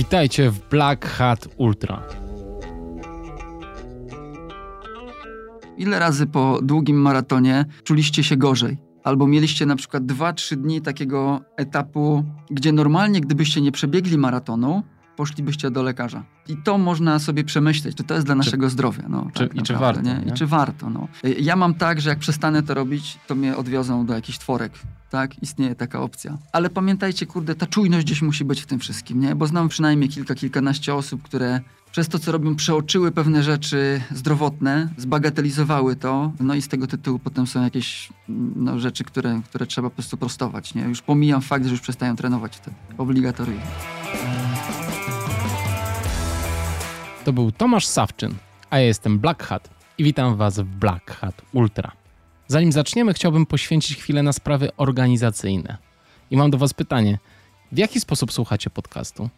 Witajcie w Black Hat Ultra. Ile razy po długim maratonie czuliście się gorzej? Albo mieliście na przykład 2-3 dni takiego etapu, gdzie normalnie, gdybyście nie przebiegli maratonu, poszlibyście do lekarza. I to można sobie przemyśleć, czy to jest dla naszego zdrowia. No, czy, tak I czy naprawdę, warto? Nie? Nie? I czy warto. No. Ja mam tak, że jak przestanę to robić, to mnie odwiozą do jakichś tworek. Tak, istnieje taka opcja. Ale pamiętajcie, kurde, ta czujność gdzieś musi być w tym wszystkim, nie? Bo znam przynajmniej kilka, kilkanaście osób, które przez to, co robią, przeoczyły pewne rzeczy zdrowotne, zbagatelizowały to, no i z tego tytułu potem są jakieś no, rzeczy, które, które trzeba po prostu prostować, nie? Już pomijam fakt, że już przestają trenować to obligatoryjnie. To był Tomasz Sawczyn, a ja jestem Black Hat i witam Was w Black Hat Ultra. Zanim zaczniemy, chciałbym poświęcić chwilę na sprawy organizacyjne. I mam do Was pytanie: w jaki sposób słuchacie podcastu?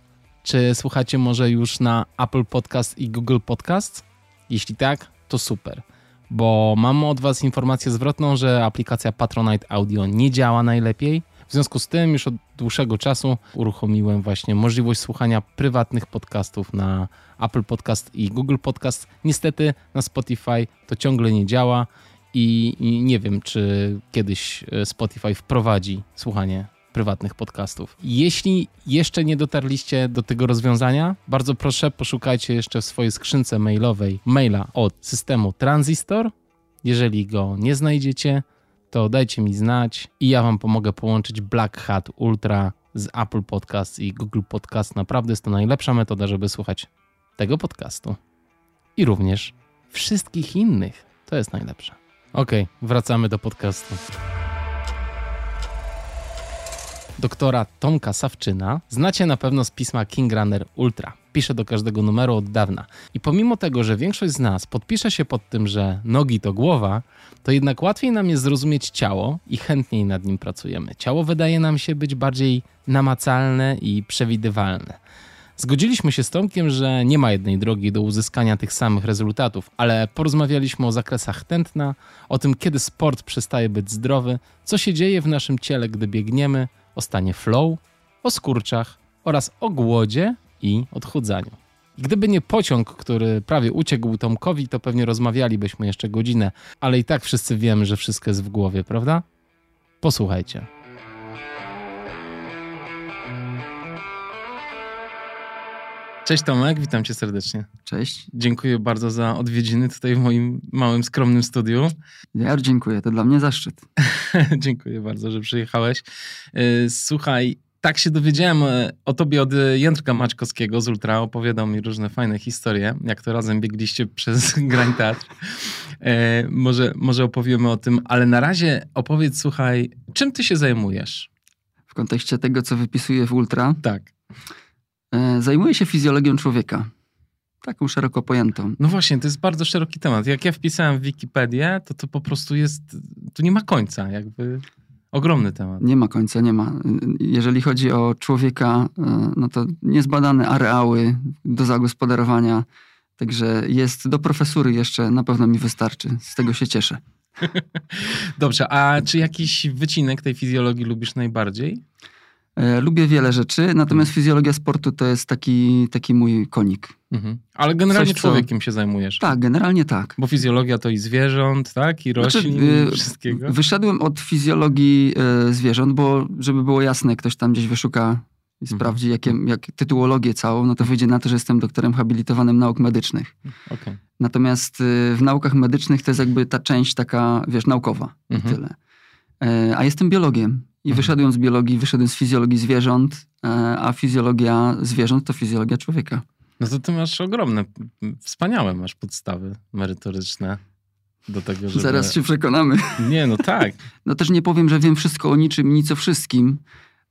Czy słuchacie może już na Apple Podcast i Google Podcast? Jeśli tak, to super, bo mam od Was informację zwrotną, że aplikacja Patronite Audio nie działa najlepiej. W związku z tym już od dłuższego czasu uruchomiłem właśnie możliwość słuchania prywatnych podcastów na Apple Podcast i Google Podcast. Niestety na Spotify to ciągle nie działa i, nie wiem, czy kiedyś e, Spotify wprowadzi słuchanie prywatnych podcastów. Jeśli jeszcze nie dotarliście do tego rozwiązania, bardzo proszę poszukajcie jeszcze w swojej skrzynce mailowej maila od systemu Transistor. Jeżeli go nie znajdziecie, to dajcie mi znać i ja Wam pomogę połączyć Black Hat Ultra z Apple Podcast i Google Podcast. Naprawdę jest to najlepsza metoda, żeby słuchać tego podcastu i również wszystkich innych. To jest najlepsze. Okej, wracamy do podcastu. Doktora Tomka Sawczyna znacie na pewno z pisma King Runner Ultra. Pisze do każdego numeru od dawna. I pomimo tego, że większość z nas podpisze się pod tym, że nogi to głowa, to jednak łatwiej nam jest zrozumieć ciało i chętniej nad nim pracujemy. Ciało wydaje nam się być bardziej namacalne i przewidywalne. Zgodziliśmy się z Tomkiem, że nie ma jednej drogi do uzyskania tych samych rezultatów, ale porozmawialiśmy o zakresach tętna, o tym, kiedy sport przestaje być zdrowy, co się dzieje w naszym ciele, gdy biegniemy, o stanie flow, o skurczach oraz o głodzie i odchudzaniu. Gdyby nie pociąg, który prawie uciekł Tomkowi, to pewnie rozmawialibyśmy jeszcze godzinę, ale i tak wszyscy wiemy, że wszystko jest w głowie, prawda? Posłuchajcie. Cześć Tomek, witam cię serdecznie. Cześć. Dziękuję bardzo za odwiedziny tutaj w moim małym, skromnym studiu. Ja dziękuję, to dla mnie zaszczyt. Dziękuję bardzo, że przyjechałeś. Yy, Słuchaj, tak się dowiedziałem e, o tobie od e, Jędrka Maćkowskiego z Ultra. Opowiadał mi różne fajne historie, jak to razem biegliście przez Grań Teatr. E, Może, może opowiemy o tym, ale na razie opowiedz, słuchaj, czym ty się zajmujesz? W kontekście tego, co wypisuję w Ultra, Tak. E, zajmuję się fizjologią człowieka. Taką szeroko pojętą. No właśnie, to jest bardzo szeroki temat. Jak ja wpisałem w Wikipedię, to to po prostu jest, tu nie ma końca, jakby ogromny temat. Nie ma końca, nie ma. Jeżeli chodzi o człowieka, e, no to niezbadane areały do zagospodarowania. Także jest do profesury jeszcze, na pewno mi wystarczy. Z tego się cieszę. Dobrze, a czy jakiś wycinek tej fizjologii lubisz najbardziej? E, Lubię wiele rzeczy, natomiast fizjologia sportu to jest taki, taki mój konik. Mhm. Ale generalnie Coś, co- człowiekiem się zajmujesz. Tak, generalnie tak. Bo fizjologia to i zwierząt, tak? I Znaczy, roślin, y, i wszystkiego. Wyszedłem od fizjologii e, zwierząt, bo żeby było jasne, ktoś tam gdzieś wyszuka i Mhm. sprawdzi jakie, jak tytułologię całą, no to wyjdzie na to, że jestem doktorem habilitowanym nauk medycznych. Okej. Natomiast y, w naukach medycznych to jest jakby ta część taka, wiesz, naukowa i Mhm. tyle. E, A jestem biologiem i Mhm. wyszedłem z biologii, wyszedłem z fizjologii zwierząt, e, a fizjologia zwierząt to fizjologia człowieka. No to ty masz ogromne, wspaniałe masz podstawy merytoryczne do tego, żeby... Zaraz się przekonamy. Nie, no tak. No też nie powiem, że wiem wszystko o niczym, nic o wszystkim.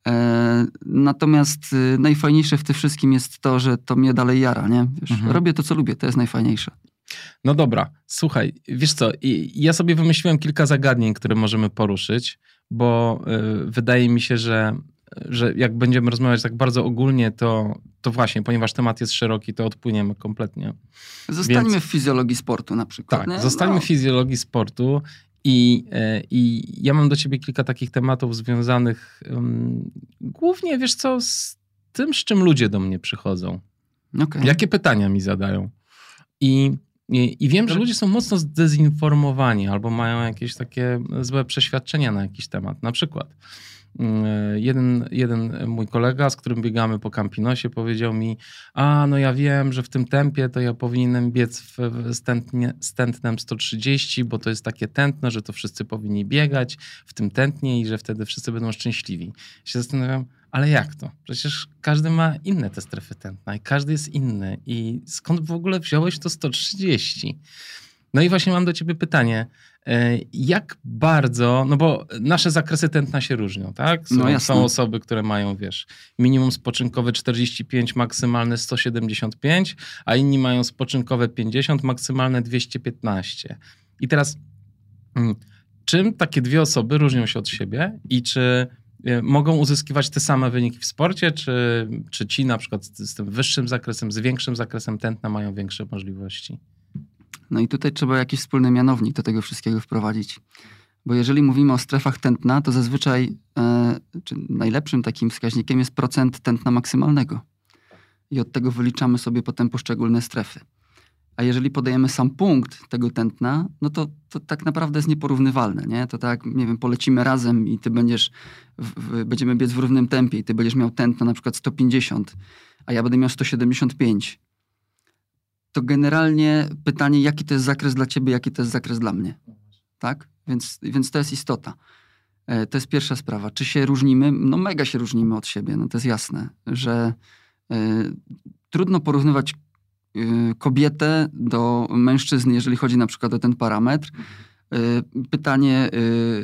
E, natomiast y, najfajniejsze w tym wszystkim jest to, że to mnie dalej jara, nie? Wiesz, Mhm. Robię to, co lubię, to jest najfajniejsze. No dobra, słuchaj, wiesz co, ja sobie wymyśliłem kilka zagadnień, które możemy poruszyć, bo y, wydaje mi się, że, że jak będziemy rozmawiać tak bardzo ogólnie, to, to właśnie, ponieważ temat jest szeroki, to odpłyniemy kompletnie. Zostańmy Więc- w fizjologii sportu na przykład. Tak, nie? zostańmy No. w fizjologii sportu i, e, i ja mam do ciebie kilka takich tematów związanych um, głównie, wiesz co, z tym, z czym ludzie do mnie przychodzą. Okay. Jakie pytania mi zadają. I, i, I wiem, że ludzie są mocno zdezinformowani albo mają jakieś takie złe przeświadczenia na jakiś temat. Na przykład mm, jeden, jeden mój kolega, z którym biegamy po Campinosie, powiedział mi, a no ja wiem, że w tym tempie to ja powinienem biec w, w stętnie, z tętnem 130, bo to jest takie tętno, że to wszyscy powinni biegać w tym tętnie i że wtedy wszyscy będą szczęśliwi. Ja się zastanawiam, ale jak to? Przecież każdy ma inne te strefy tętna i każdy jest inny. I skąd w ogóle wziąłeś to 130? No i właśnie mam do ciebie pytanie. E, jak bardzo, no bo nasze zakresy tętna się różnią, tak? Są, no są osoby, które mają, wiesz, minimum spoczynkowe 45, maksymalne 175, a inni mają spoczynkowe 50, maksymalne 215. I teraz, mm, czym takie dwie osoby różnią się od siebie i czy mogą uzyskiwać te same wyniki w sporcie, czy, czy ci na przykład z, z tym wyższym zakresem, z większym zakresem tętna mają większe możliwości? No i tutaj trzeba jakiś wspólny mianownik do tego wszystkiego wprowadzić. Bo jeżeli mówimy o strefach tętna, to zazwyczaj e, czy najlepszym takim wskaźnikiem jest procent tętna maksymalnego. I od tego wyliczamy sobie potem poszczególne strefy. A jeżeli podajemy sam punkt tego tętna, no to, to tak naprawdę jest nieporównywalne, nie? To tak, nie wiem, polecimy razem i ty będziesz, w, w, będziemy biec w równym tempie i ty będziesz miał tętno na przykład 150, a ja będę miał 175. To generalnie pytanie, jaki to jest zakres dla ciebie, jaki to jest zakres dla mnie. Tak? Więc, więc to jest istota. E, to jest pierwsza sprawa. Czy się różnimy? No mega się różnimy od siebie, no to jest jasne, że e, trudno porównywać kobietę do mężczyzny, jeżeli chodzi na przykład o ten parametr. Y, pytanie,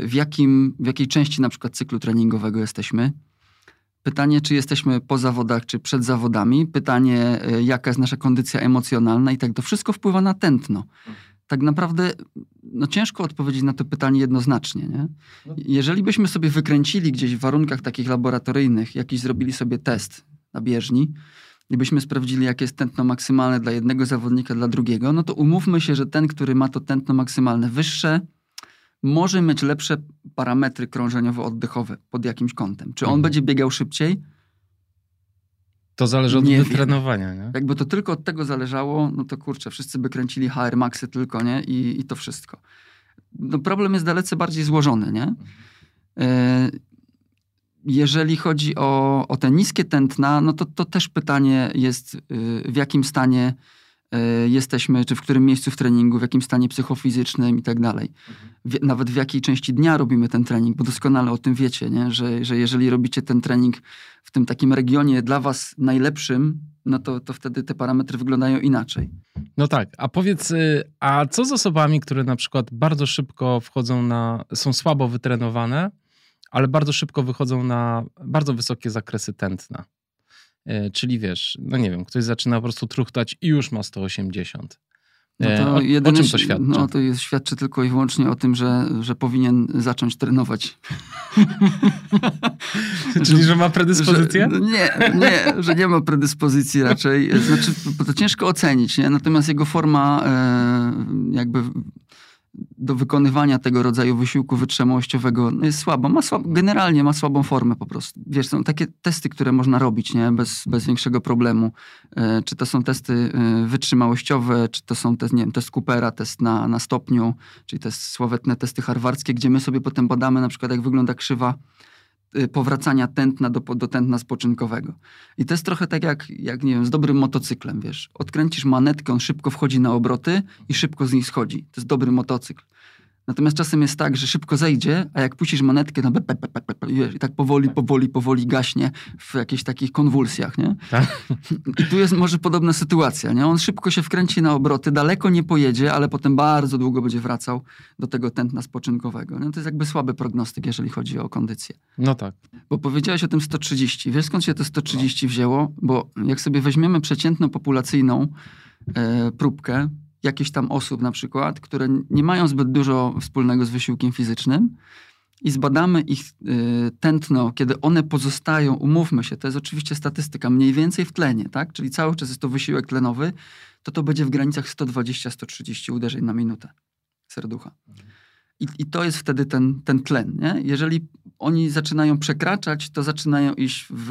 y, w, jakim, w jakiej części na przykład cyklu treningowego jesteśmy. Pytanie, czy jesteśmy po zawodach, czy przed zawodami. Pytanie, jaka jest nasza kondycja emocjonalna i tak to wszystko wpływa na tętno. Tak naprawdę no ciężko odpowiedzieć na to pytanie jednoznacznie. Nie? Jeżeli byśmy sobie wykręcili gdzieś w warunkach takich laboratoryjnych, jakiś zrobili sobie test na bieżni, gdybyśmy sprawdzili, jakie jest tętno maksymalne dla jednego zawodnika, dla drugiego, no to umówmy się, że ten, który ma to tętno maksymalne wyższe, może mieć lepsze parametry krążeniowo-oddechowe pod jakimś kątem. Czy on mhm. będzie biegał szybciej? To zależy od nie wytrenowania, nie? Jakby to tylko od tego zależało, no to kurczę, wszyscy by kręcili HR Maxy tylko, nie? I, i to wszystko. No problem jest dalece bardziej złożony, nie? Mhm. Jeżeli chodzi o, o te niskie tętna, no to, to też pytanie jest, y, w jakim stanie y, jesteśmy, czy w którym miejscu w treningu, w jakim stanie psychofizycznym i tak dalej. Nawet w jakiej części dnia robimy ten trening, bo doskonale o tym wiecie, nie? Że, że jeżeli robicie ten trening w tym takim regionie dla was najlepszym, no to, to wtedy te parametry wyglądają inaczej. No tak, a powiedz, y, a co z osobami, które na przykład bardzo szybko wchodzą na, są słabo wytrenowane, ale bardzo szybko wychodzą na bardzo wysokie zakresy tętna. E, czyli wiesz, no nie wiem, ktoś zaczyna po prostu truchtać i już ma 180. No e, to o, o czym to świadczy? No to jest, świadczy tylko i wyłącznie o tym, że, że powinien zacząć trenować. Czyli, że ma predyspozycję? Że, nie, nie, że nie ma predyspozycji raczej. Znaczy, to ciężko ocenić, nie? Natomiast jego forma e, jakby do wykonywania tego rodzaju wysiłku wytrzymałościowego jest słaba. Ma słab, generalnie ma słabą formę po prostu. Wiesz, są takie testy, które można robić nie? Bez, bez większego problemu. E, czy to są testy e, wytrzymałościowe, czy to są test, nie wiem, test Coopera, test na, na stopniu, czyli te sławetne testy harwardzkie, gdzie my sobie potem badamy na przykład jak wygląda krzywa powracania tętna do, do tętna spoczynkowego. I to jest trochę tak jak, jak, nie wiem, z dobrym motocyklem, wiesz. Odkręcisz manetkę, on szybko wchodzi na obroty i szybko z niej schodzi. To jest dobry motocykl. Natomiast czasem jest tak, że szybko zejdzie, a jak puścisz manetkę na i tak powoli, powoli, powoli gaśnie w jakichś takich konwulsjach, nie? Tak. I tu jest może podobna sytuacja, nie? On szybko się wkręci na obroty, daleko nie pojedzie, ale potem bardzo długo będzie wracał do tego tętna spoczynkowego. No to jest jakby słaby prognostyk, jeżeli chodzi o kondycję. No tak. Bo powiedziałeś o tym 130. Wiesz skąd się to 130 no. wzięło? Bo jak sobie weźmiemy przeciętną populacyjną e, próbkę, jakieś tam osób na przykład, które nie mają zbyt dużo wspólnego z wysiłkiem fizycznym i zbadamy ich y, tętno, kiedy one pozostają, umówmy się, to jest oczywiście statystyka, mniej więcej w tlenie, tak? Czyli cały czas jest to wysiłek tlenowy, to to będzie w granicach 120-130 uderzeń na minutę serducha. I, I to jest wtedy ten, ten tlen. Nie? Jeżeli oni zaczynają przekraczać, to zaczynają iść w,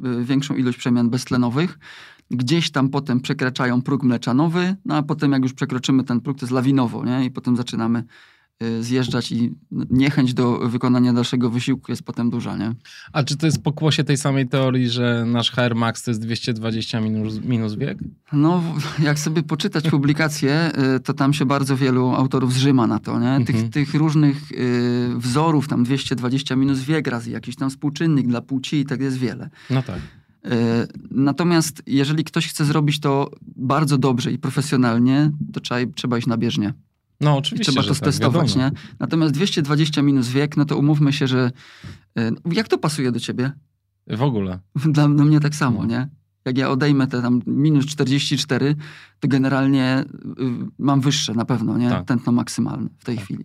w większą ilość przemian beztlenowych. Gdzieś tam potem przekraczają próg mleczanowy, no a potem jak już przekroczymy ten próg, to jest lawinowo, nie? I potem zaczynamy y, zjeżdżać i niechęć do wykonania dalszego wysiłku jest potem duża, nie? A czy to jest pokłosie tej samej teorii, że nasz HR Max to jest 220 minus, minus wiek? No, jak sobie poczytać publikacje, y, to tam się bardzo wielu autorów zrzyma na to, nie? Tych, Mhm. tych różnych y, wzorów, tam 220 minus wiek razy jakiś tam współczynnik dla płci i tak jest wiele. No tak. E, Natomiast jeżeli ktoś chce zrobić to bardzo dobrze i profesjonalnie, to trzeba, trzeba iść na bieżnie. No I oczywiście, trzeba że to tak, stestować, wiadomo. nie? Natomiast 220 minus wiek, no to umówmy się, że... e, Jak to pasuje do ciebie? W ogóle. Dla do mnie tak samo, No. nie? Jak ja odejmę te tam minus 44, to generalnie y, mam wyższe na pewno, nie? Tak. Tętno maksymalne w tej Tak. chwili.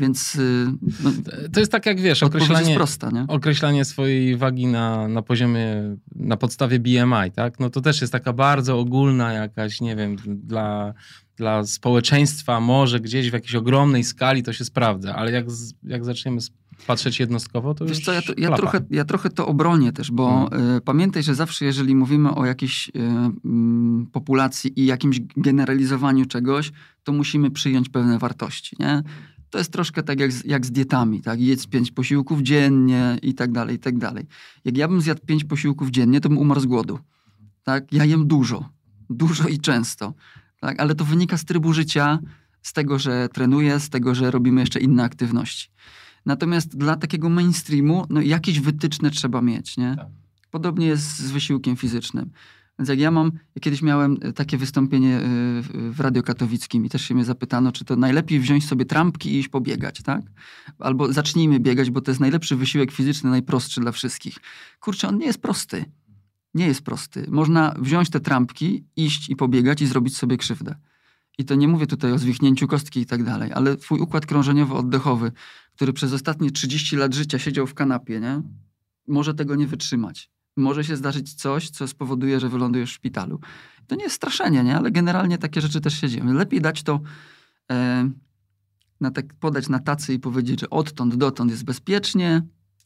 Więc y, no, To jest tak jak wiesz, określanie, prosta, nie? określanie swojej wagi na, na poziomie, na podstawie BMI, tak? No to też jest taka bardzo ogólna jakaś, nie wiem, dla, dla społeczeństwa może gdzieś w jakiejś ogromnej skali to się sprawdza, ale jak, jak zaczniemy patrzeć jednostkowo, to Wiesz już co, ja, to, ja, trochę, ja trochę to obronię też, bo Mhm. y, pamiętaj, że zawsze jeżeli mówimy o jakiejś y, mm, populacji i jakimś generalizowaniu czegoś, to musimy przyjąć pewne wartości, nie? To jest troszkę tak jak z, jak z dietami, tak? Jedz pięć posiłków dziennie i tak dalej, i tak dalej. Jak ja bym zjadł pięć posiłków dziennie, to bym umarł z głodu, tak? Ja jem dużo, dużo i często, tak? Ale to wynika z trybu życia, z tego, że trenuję, z tego, że robimy jeszcze inne aktywności. Natomiast dla takiego mainstreamu, no jakieś wytyczne trzeba mieć, nie? Tak. Podobnie jest z wysiłkiem fizycznym. Więc jak ja mam, ja kiedyś miałem e, takie wystąpienie w- w Radio Katowickim i też się mnie zapytano, czy to najlepiej wziąć sobie trampki i iść pobiegać, tak? Albo zacznijmy biegać, bo to jest najlepszy wysiłek fizyczny, najprostszy dla wszystkich. Kurczę, on nie jest prosty. Nie jest prosty. Można wziąć te trampki, iść i pobiegać i zrobić sobie krzywdę. I to nie mówię tutaj o zwichnięciu kostki i tak dalej, ale twój układ krążeniowo-oddechowy, który przez ostatnie 30 lat życia siedział w kanapie, nie? może tego nie wytrzymać. Może się zdarzyć coś, co spowoduje, że wylądujesz w szpitalu. To nie jest straszenie, nie? ale generalnie takie rzeczy też się dzieją. Lepiej dać to, e, na tak, podać na tacy i powiedzieć, że odtąd dotąd jest bezpiecznie.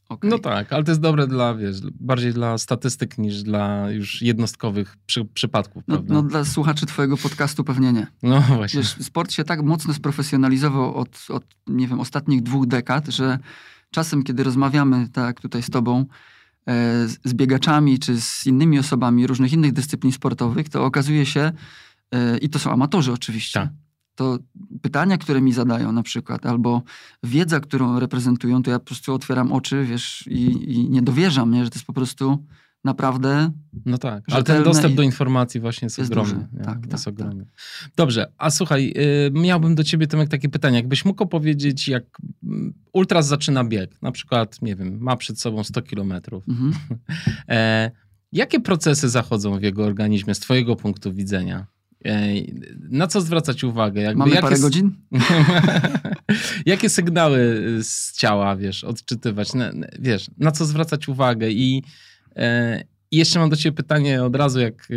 okej. No tak, ale to jest dobre dla, wiesz, bardziej dla statystyk niż dla już jednostkowych przy, przypadków, No, prawda? no dla słuchaczy twojego podcastu pewnie nie. No właśnie. Wiesz, sport się tak mocno sprofesjonalizował od, od, nie wiem, ostatnich dwóch dekad, że czasem, kiedy rozmawiamy, tak tutaj z tobą, z, z biegaczami czy z innymi osobami różnych innych dyscyplin sportowych, to okazuje się, e, i to są amatorzy oczywiście, Tak. to pytania, które mi zadają na przykład, albo wiedza, którą reprezentują, to ja po prostu otwieram oczy, wiesz, i, i nie dowierzam, nie, że to jest po prostu naprawdę No tak, ale ten dostęp i- do informacji właśnie jest, jest ogromny. duży. Tak, jest tak, ogromny. Dobrze, a słuchaj, y, miałbym do ciebie Tomek takie pytanie. Jakbyś mógł opowiedzieć, jak mm, ultras zaczyna bieg, na przykład, nie wiem, ma przed sobą 100 kilometrów. mhm. E, jakie procesy zachodzą w jego organizmie z twojego punktu widzenia? E, na co zwracać uwagę? Jakby, Mamy parę godzin? Jakie sygnały z ciała, wiesz, odczytywać? Na, wiesz, na co zwracać uwagę? I, i jeszcze mam do ciebie pytanie od razu, jak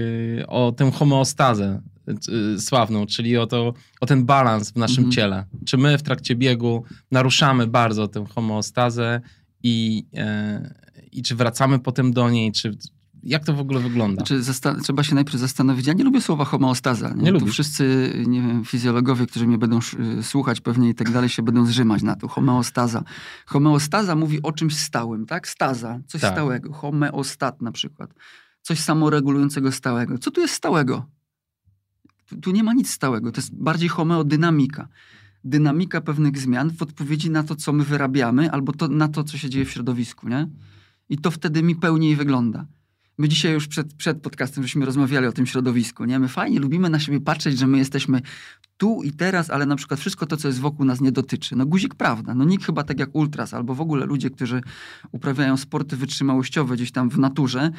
e, o tę homeostazę e, sławną, czyli o, to, o ten balans w naszym Mhm. ciele. Czy my w trakcie biegu naruszamy bardzo tę homeostazę i, e, i czy wracamy potem do niej, czy jak to w ogóle wygląda? Znaczy, trzeba się najpierw zastanowić. Ja nie lubię słowa homeostaza. Nie, Nie tu lubisz? wszyscy, nie wiem, fizjologowie, którzy mnie będą słuchać pewnie i tak dalej, się będą zrzymać na to. Homeostaza. Homeostaza mówi o czymś stałym, tak? Staza, coś Tak. stałego. Homeostat na przykład. Coś samoregulującego stałego. Co tu jest stałego? Tu, tu nie ma nic stałego. To jest bardziej homeodynamika. Dynamika pewnych zmian w odpowiedzi na to, co my wyrabiamy, albo to, na to, co się dzieje w środowisku, nie? I to wtedy mi pełniej wygląda. My dzisiaj już przed, przed podcastem żeśmy rozmawiali o tym środowisku, nie? My fajnie lubimy na siebie patrzeć, że my jesteśmy tu i teraz, ale na przykład wszystko to, co jest wokół nas nie dotyczy. No guzik prawda. No nikt chyba tak jak ultras albo w ogóle ludzie, którzy uprawiają sporty wytrzymałościowe gdzieś tam w naturze,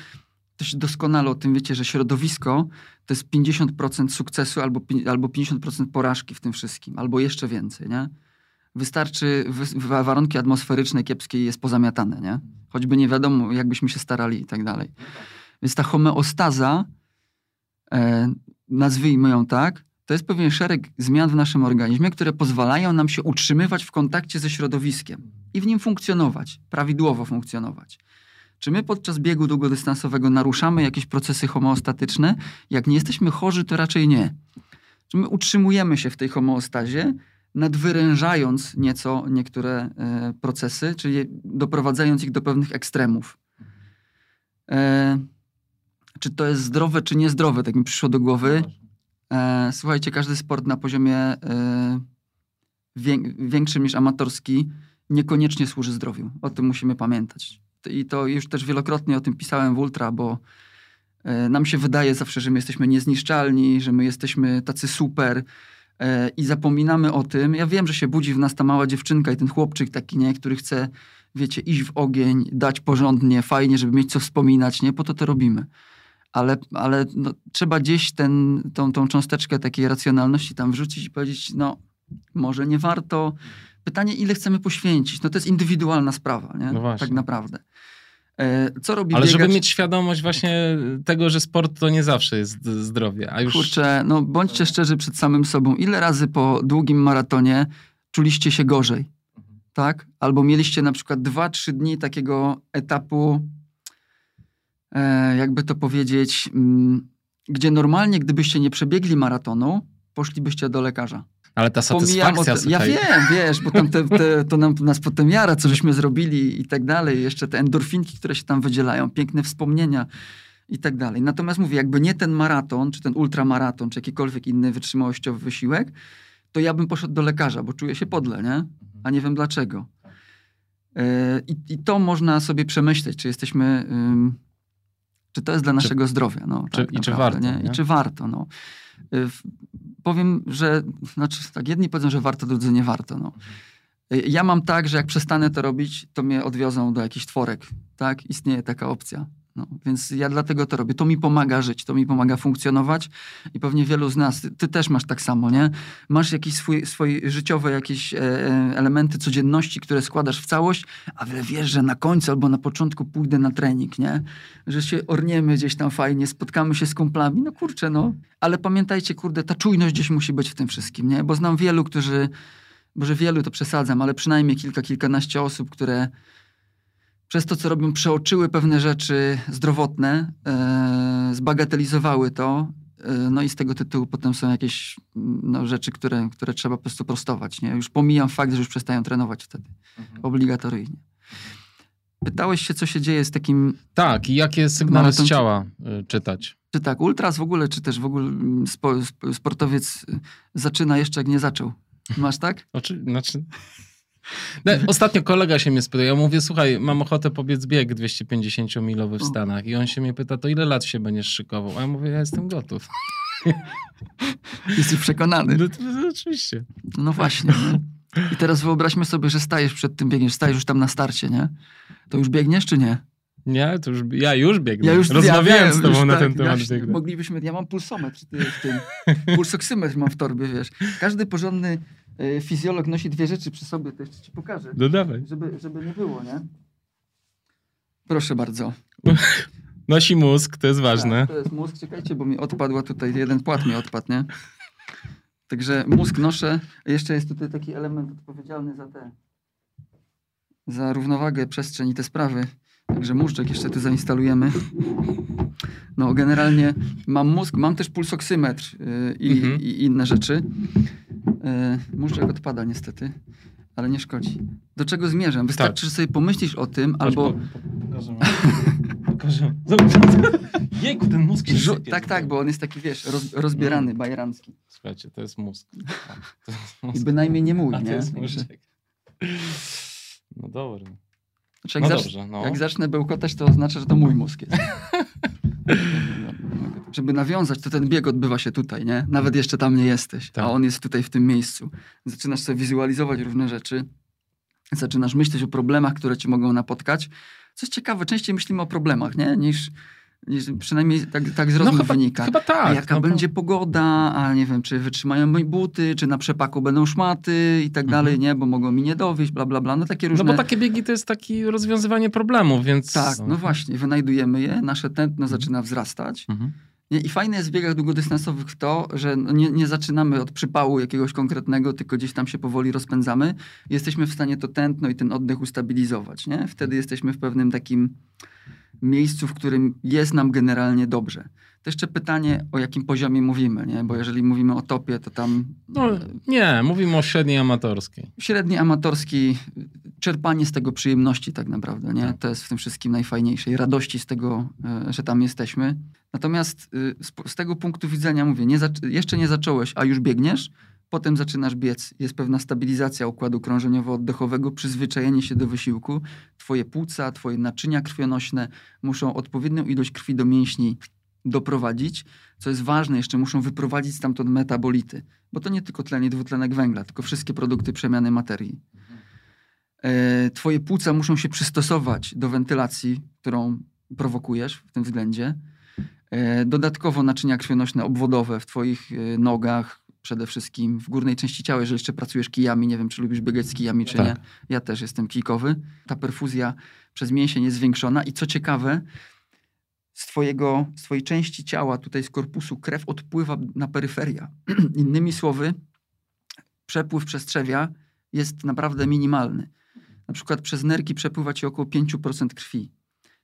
też doskonale o tym wiecie, że środowisko to jest 50% sukcesu albo, albo 50% porażki w tym wszystkim, albo jeszcze więcej, nie? Wystarczy, wy, wa- warunki atmosferyczne kiepskie jest pozamiatane, nie? Choćby nie wiadomo, jakbyśmy się starali i tak dalej. Więc ta homeostaza, e, nazwijmy ją tak, to jest pewien szereg zmian w naszym organizmie, które pozwalają nam się utrzymywać w kontakcie ze środowiskiem i w nim funkcjonować, prawidłowo funkcjonować. Czy my podczas biegu długodystansowego naruszamy jakieś procesy homeostatyczne? Jak nie jesteśmy chorzy, to raczej nie. Czy my utrzymujemy się w tej homeostazie, nadwyrężając nieco niektóre e, procesy, czyli doprowadzając ich do pewnych ekstremów. E, czy to jest zdrowe, czy niezdrowe, tak mi przyszło do głowy. E, słuchajcie, każdy sport na poziomie większym niż amatorski niekoniecznie służy zdrowiu. O tym musimy pamiętać. I to już też wielokrotnie o tym pisałem w Ultra, bo nam się wydaje zawsze, że my jesteśmy niezniszczalni, że my jesteśmy tacy super i zapominamy o tym. Ja wiem, że się budzi w nas ta mała dziewczynka i ten chłopczyk taki, nie, który chce, wiecie, iść w ogień, dać porządnie, fajnie, żeby mieć co wspominać, nie? Po to to robimy ale, ale no, trzeba gdzieś ten, tą, tą cząsteczkę takiej racjonalności tam wrzucić i powiedzieć, no może nie warto. Pytanie, ile chcemy poświęcić? No to jest indywidualna sprawa, nie? No tak naprawdę. E, co robi Ale biegacz? żeby mieć świadomość właśnie tego, że sport to nie zawsze jest zdrowie. A już... Kurczę, no bądźcie szczerzy przed samym sobą. Ile razy po długim maratonie czuliście się gorzej? Tak? Albo mieliście na przykład dwa, trzy dni takiego etapu E, jakby to powiedzieć, mm, gdzie normalnie, gdybyście nie przebiegli maratonu, poszlibyście do lekarza. Ale ta satysfakcja, od... Ja wiem, wiesz, bo tam te, te, to nam, nas potem jara, co żeśmy zrobili i tak dalej. Jeszcze te endorfinki, które się tam wydzielają, piękne wspomnienia i tak dalej. Natomiast mówię, jakby nie ten maraton, czy ten ultramaraton, czy jakikolwiek inny wytrzymałościowy wysiłek, to ja bym poszedł do lekarza, bo czuję się podle, nie? A nie wiem dlaczego. Yy, I, I, to można sobie przemyśleć, czy jesteśmy... Czy to jest dla naszego czy, zdrowia? No, czy, tak I czy warto? Nie? I czy warto? No. Y, powiem, że znaczy, tak, jedni powiedzą, że warto, drudzy nie warto. No. Ja mam tak, że jak przestanę to robić, to mnie odwiozą do jakichś tworek. Tak? Istnieje taka opcja. No, więc ja dlatego to robię. To mi pomaga żyć, to mi pomaga funkcjonować i pewnie wielu z nas, ty, ty też masz tak samo, nie? Masz jakieś swój, swoje życiowe jakieś e, e, elementy codzienności, które składasz w całość, ale wiesz, że na końcu albo na początku pójdę na trening, nie? Że się orniemy gdzieś tam fajnie, spotkamy się z kumplami, no kurczę, no. Ale pamiętajcie, kurde, ta czujność gdzieś musi być w tym wszystkim, nie? Bo znam wielu, którzy, może wielu to przesadzam, ale przynajmniej kilka, kilkanaście osób, które przez to, co robią, przeoczyły pewne rzeczy zdrowotne, e, zbagatelizowały to, e, no i z tego tytułu potem są jakieś no, rzeczy, które, które trzeba po prostu prostować. Nie? Już pomijam fakt, że już przestają trenować wtedy. Mhm. Obligatoryjnie. Pytałeś się, co się dzieje z takim... Tak, i jakie sygnały z ciała y, czytać. Czy tak, ultras w ogóle, czy też w ogóle mm, spo, sportowiec zaczyna jeszcze jak nie zaczął. Masz tak? Oczy, znaczy, no, ostatnio kolega się mnie spytał, ja mówię, słuchaj, mam ochotę pobiec bieg 250-milowy w Stanach i on się mnie pyta, to ile lat się będziesz szykował? A ja mówię, ja jestem gotów. Jesteś przekonany? No, to, oczywiście. No właśnie. I teraz wyobraźmy sobie, że stajesz przed tym biegiem, stajesz już tam na starcie, nie? To już biegniesz czy nie? Nie, to już, ja już biegnę. Ja już, Rozmawiałem ja z tobą na tak, ten temat. Właśnie, moglibyśmy, ja mam pulsometr w tym, pulsoksymetr mam w torbie, wiesz. Każdy porządny fizjolog nosi dwie rzeczy przy sobie, to jeszcze ci pokażę. No dawaj. Żeby, żeby nie było, nie? Proszę bardzo. Nosi mózg, to jest ważne. Tak, to jest mózg, czekajcie, bo mi odpadła tutaj, jeden płat mi odpadł, nie? Także mózg noszę. Jeszcze jest tutaj taki element odpowiedzialny za te, za równowagę, przestrzeń i te sprawy. Także muszczek jeszcze tu zainstalujemy. No generalnie mam mózg, mam też pulsoksymetr yy, i, mhm. i, inne rzeczy. Yy, odpada niestety, ale nie szkodzi. Do czego zmierzam? Wystarczy, tak. że sobie pomyślisz o tym, Chodź, albo... Po, pokażę. pokażę. Zobacz. Jejku, ten mózg się Żu- Tak, tak, bo on jest taki, wiesz, roz, rozbierany, mm. bajerancki. Słuchajcie, to jest mózg. To jest mózg. I bynajmniej nie mój, A, nie? To jest No dobra. Znaczy, jak, no dobrze, no. jak zacznę bełkotać, to oznacza, że to mój mózg jest. Żeby nawiązać, to ten bieg odbywa się tutaj, nie? Nawet jeszcze tam nie jesteś, tak. a on jest tutaj w tym miejscu. Zaczynasz sobie wizualizować różne rzeczy, zaczynasz myśleć o problemach, które ci mogą napotkać. Co jest ciekawe, częściej myślimy o problemach, nie? Niż, Przynajmniej tak, tak z rozmów no, chyba, wynika. Chyba tak. Jaka no, będzie pogoda, a nie wiem, czy wytrzymają moje buty, czy na przepaku będą szmaty i tak mhm. dalej, nie? Bo mogą mi nie dowieść, bla, bla, bla. No takie różne... No bo takie biegi to jest takie rozwiązywanie problemów, więc... Tak, no, no właśnie. Wynajdujemy je, nasze tętno mhm. zaczyna wzrastać. Mhm. Nie? I fajne jest w biegach długodystansowych to, że no nie, nie zaczynamy od przypału jakiegoś konkretnego, tylko gdzieś tam się powoli rozpędzamy. Jesteśmy w stanie to tętno i ten oddech ustabilizować. Nie? Wtedy jesteśmy w pewnym takim miejscu, w którym jest nam generalnie dobrze. To jeszcze pytanie, o jakim poziomie mówimy, nie? bo jeżeli mówimy o topie, to tam No nie, mówimy o średniej amatorskiej. średni amatorski, czerpanie z tego przyjemności tak naprawdę, nie? Tak. To jest w tym wszystkim najfajniejsze i radości z tego, e, że tam jesteśmy. Natomiast y, z, tego punktu widzenia mówię, nie jeszcze nie zacząłeś, a już biegniesz, potem zaczynasz biec, jest pewna stabilizacja układu krążeniowo-oddechowego, przyzwyczajenie się do wysiłku. Twoje płuca, twoje naczynia krwionośne muszą odpowiednią ilość krwi do mięśni doprowadzić. Co jest ważne, jeszcze muszą wyprowadzić stamtąd metabolity, bo to nie tylko tlen i dwutlenek węgla, tylko wszystkie produkty przemiany materii. E, Twoje płuca muszą się przystosować do wentylacji, którą prowokujesz w tym względzie. E, Dodatkowo naczynia krwionośne obwodowe w Twoich e, nogach, przede wszystkim w górnej części ciała, jeżeli jeszcze pracujesz kijami, nie wiem, czy lubisz biegać z kijami, czy Tak. nie. Ja też jestem kijkowy. Ta perfuzja przez mięsień jest zwiększona i co ciekawe, z, twojego, z twojej części ciała, tutaj z korpusu, krew odpływa na peryferia. Innymi słowy, przepływ przestrzewia jest naprawdę minimalny. Na przykład przez nerki przepływa ci około 5% krwi.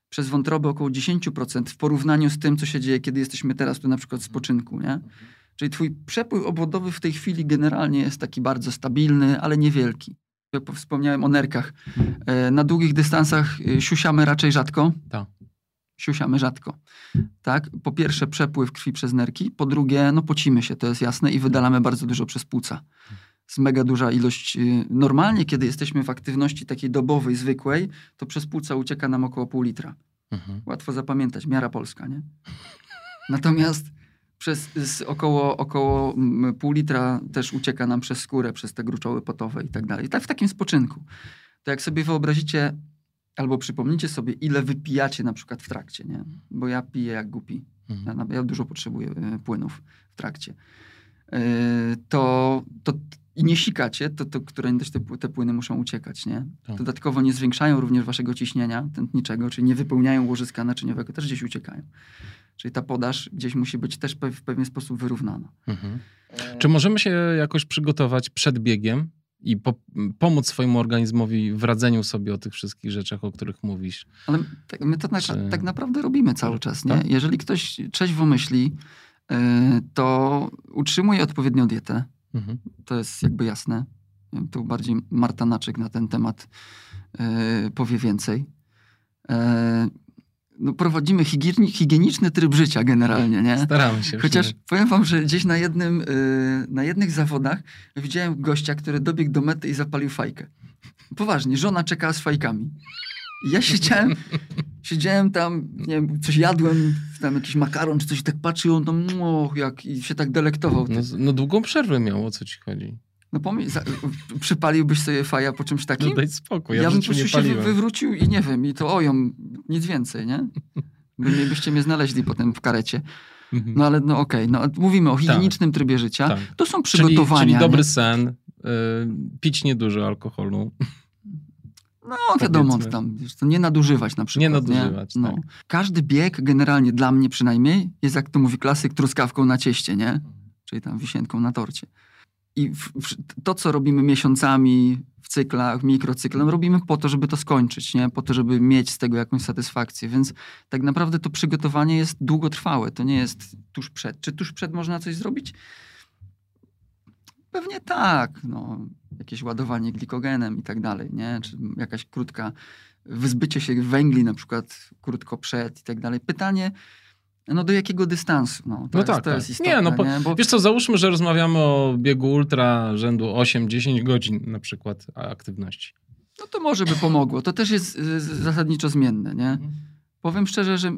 Przez wątrobę około 10% w porównaniu z tym, co się dzieje, kiedy jesteśmy teraz tu na przykład w spoczynku, nie? Czyli twój przepływ obwodowy w tej chwili generalnie jest taki bardzo stabilny, ale niewielki. Wspomniałem o nerkach. E, Na długich dystansach e, siusiamy raczej rzadko. Tak. Siusiamy rzadko. Tak? Po pierwsze przepływ krwi przez nerki, po drugie no pocimy się, to jest jasne i wydalamy bardzo dużo przez płuca. Jest mega duża ilość. y, Normalnie, kiedy jesteśmy w aktywności takiej dobowej, zwykłej, to przez płuca ucieka nam około pół litra. Mhm. Łatwo zapamiętać, miara polska, nie? Natomiast przez około, około mm, pół litra też ucieka nam przez skórę, przez te gruczoły potowe i tak dalej. Tak w takim spoczynku. To jak sobie wyobrazicie, albo przypomnicie sobie, ile wypijacie na przykład w trakcie, nie? Bo ja piję jak głupi. Ja, Mhm. na- ja dużo potrzebuję e, płynów w trakcie. E, to, to i nie sikacie, to, to które też te, te płyny muszą uciekać, nie? Tak. Dodatkowo nie zwiększają również waszego ciśnienia tętniczego, czyli nie wypełniają łożyska naczyniowego, też gdzieś uciekają. Czyli ta podaż gdzieś musi być też w pewien sposób wyrównana. Mhm. Czy możemy się jakoś przygotować przed biegiem i po, pomóc swojemu organizmowi w radzeniu sobie o tych wszystkich rzeczach, o których mówisz? Ale tak, my to na, Czy- tak naprawdę robimy cały czas, nie? Tak? Jeżeli ktoś trzeźwo myśli, y, to utrzymuje odpowiednią dietę, Mhm. to jest jakby jasne. Tu bardziej Marta Naczyk na ten temat e, powie więcej. E, no, prowadzimy higieni- higieniczny tryb życia generalnie, nie? Staramy się. Chociaż powiem wam, że gdzieś na, jednym, e, na jednych zawodach widziałem gościa, który dobiegł do mety i zapalił fajkę. Poważnie, żona czekała z fajkami. I ja siedziałem, siedziałem tam, nie wiem, coś jadłem, tam jakiś makaron czy coś i tak patrzył, on tam, o, jak, i się tak delektował. No, no długą przerwę miał, o co ci chodzi? No pomyśl, za, przypaliłbyś sobie faja po czymś takim? No daj spokój, ja, ja bym po nie prostu się wywrócił i nie wiem, i to oją, nic więcej, nie? By, mnie- byście mnie znaleźli potem w karecie. Mhm. No ale no okej, no mówimy o higienicznym trybie życia. Tak. To są Czyli, przygotowania. czyli dobry nie? sen, y, pić niedużo alkoholu. No wiadomo, tam, nie nadużywać na przykład. Nie nadużywać, No. tak. Każdy bieg, generalnie dla mnie przynajmniej, jest jak to mówi klasyk, truskawką na cieście, nie? Czyli tam wisienką na torcie. I w, w, to, co robimy miesiącami w cyklach, mikrocyklem, robimy po to, żeby to skończyć, nie? Po to, żeby mieć z tego jakąś satysfakcję. Więc tak naprawdę to przygotowanie jest długotrwałe. To nie jest tuż przed. Czy tuż przed można coś zrobić? Pewnie tak. No, jakieś ładowanie glikogenem i tak dalej, nie? Czy jakaś krótka wyzbycie się węgli na przykład krótko przed i tak dalej. Pytanie, no do jakiego dystansu? No, to No jest, tak, to tak. jest Nie, istotne, no po- nie? Bo Wiesz co, załóżmy, że rozmawiamy o biegu ultra rzędu 8-10 godzin na przykład aktywności. no to może by pomogło. To też jest y, zasadniczo zmienne, nie? Powiem szczerze, że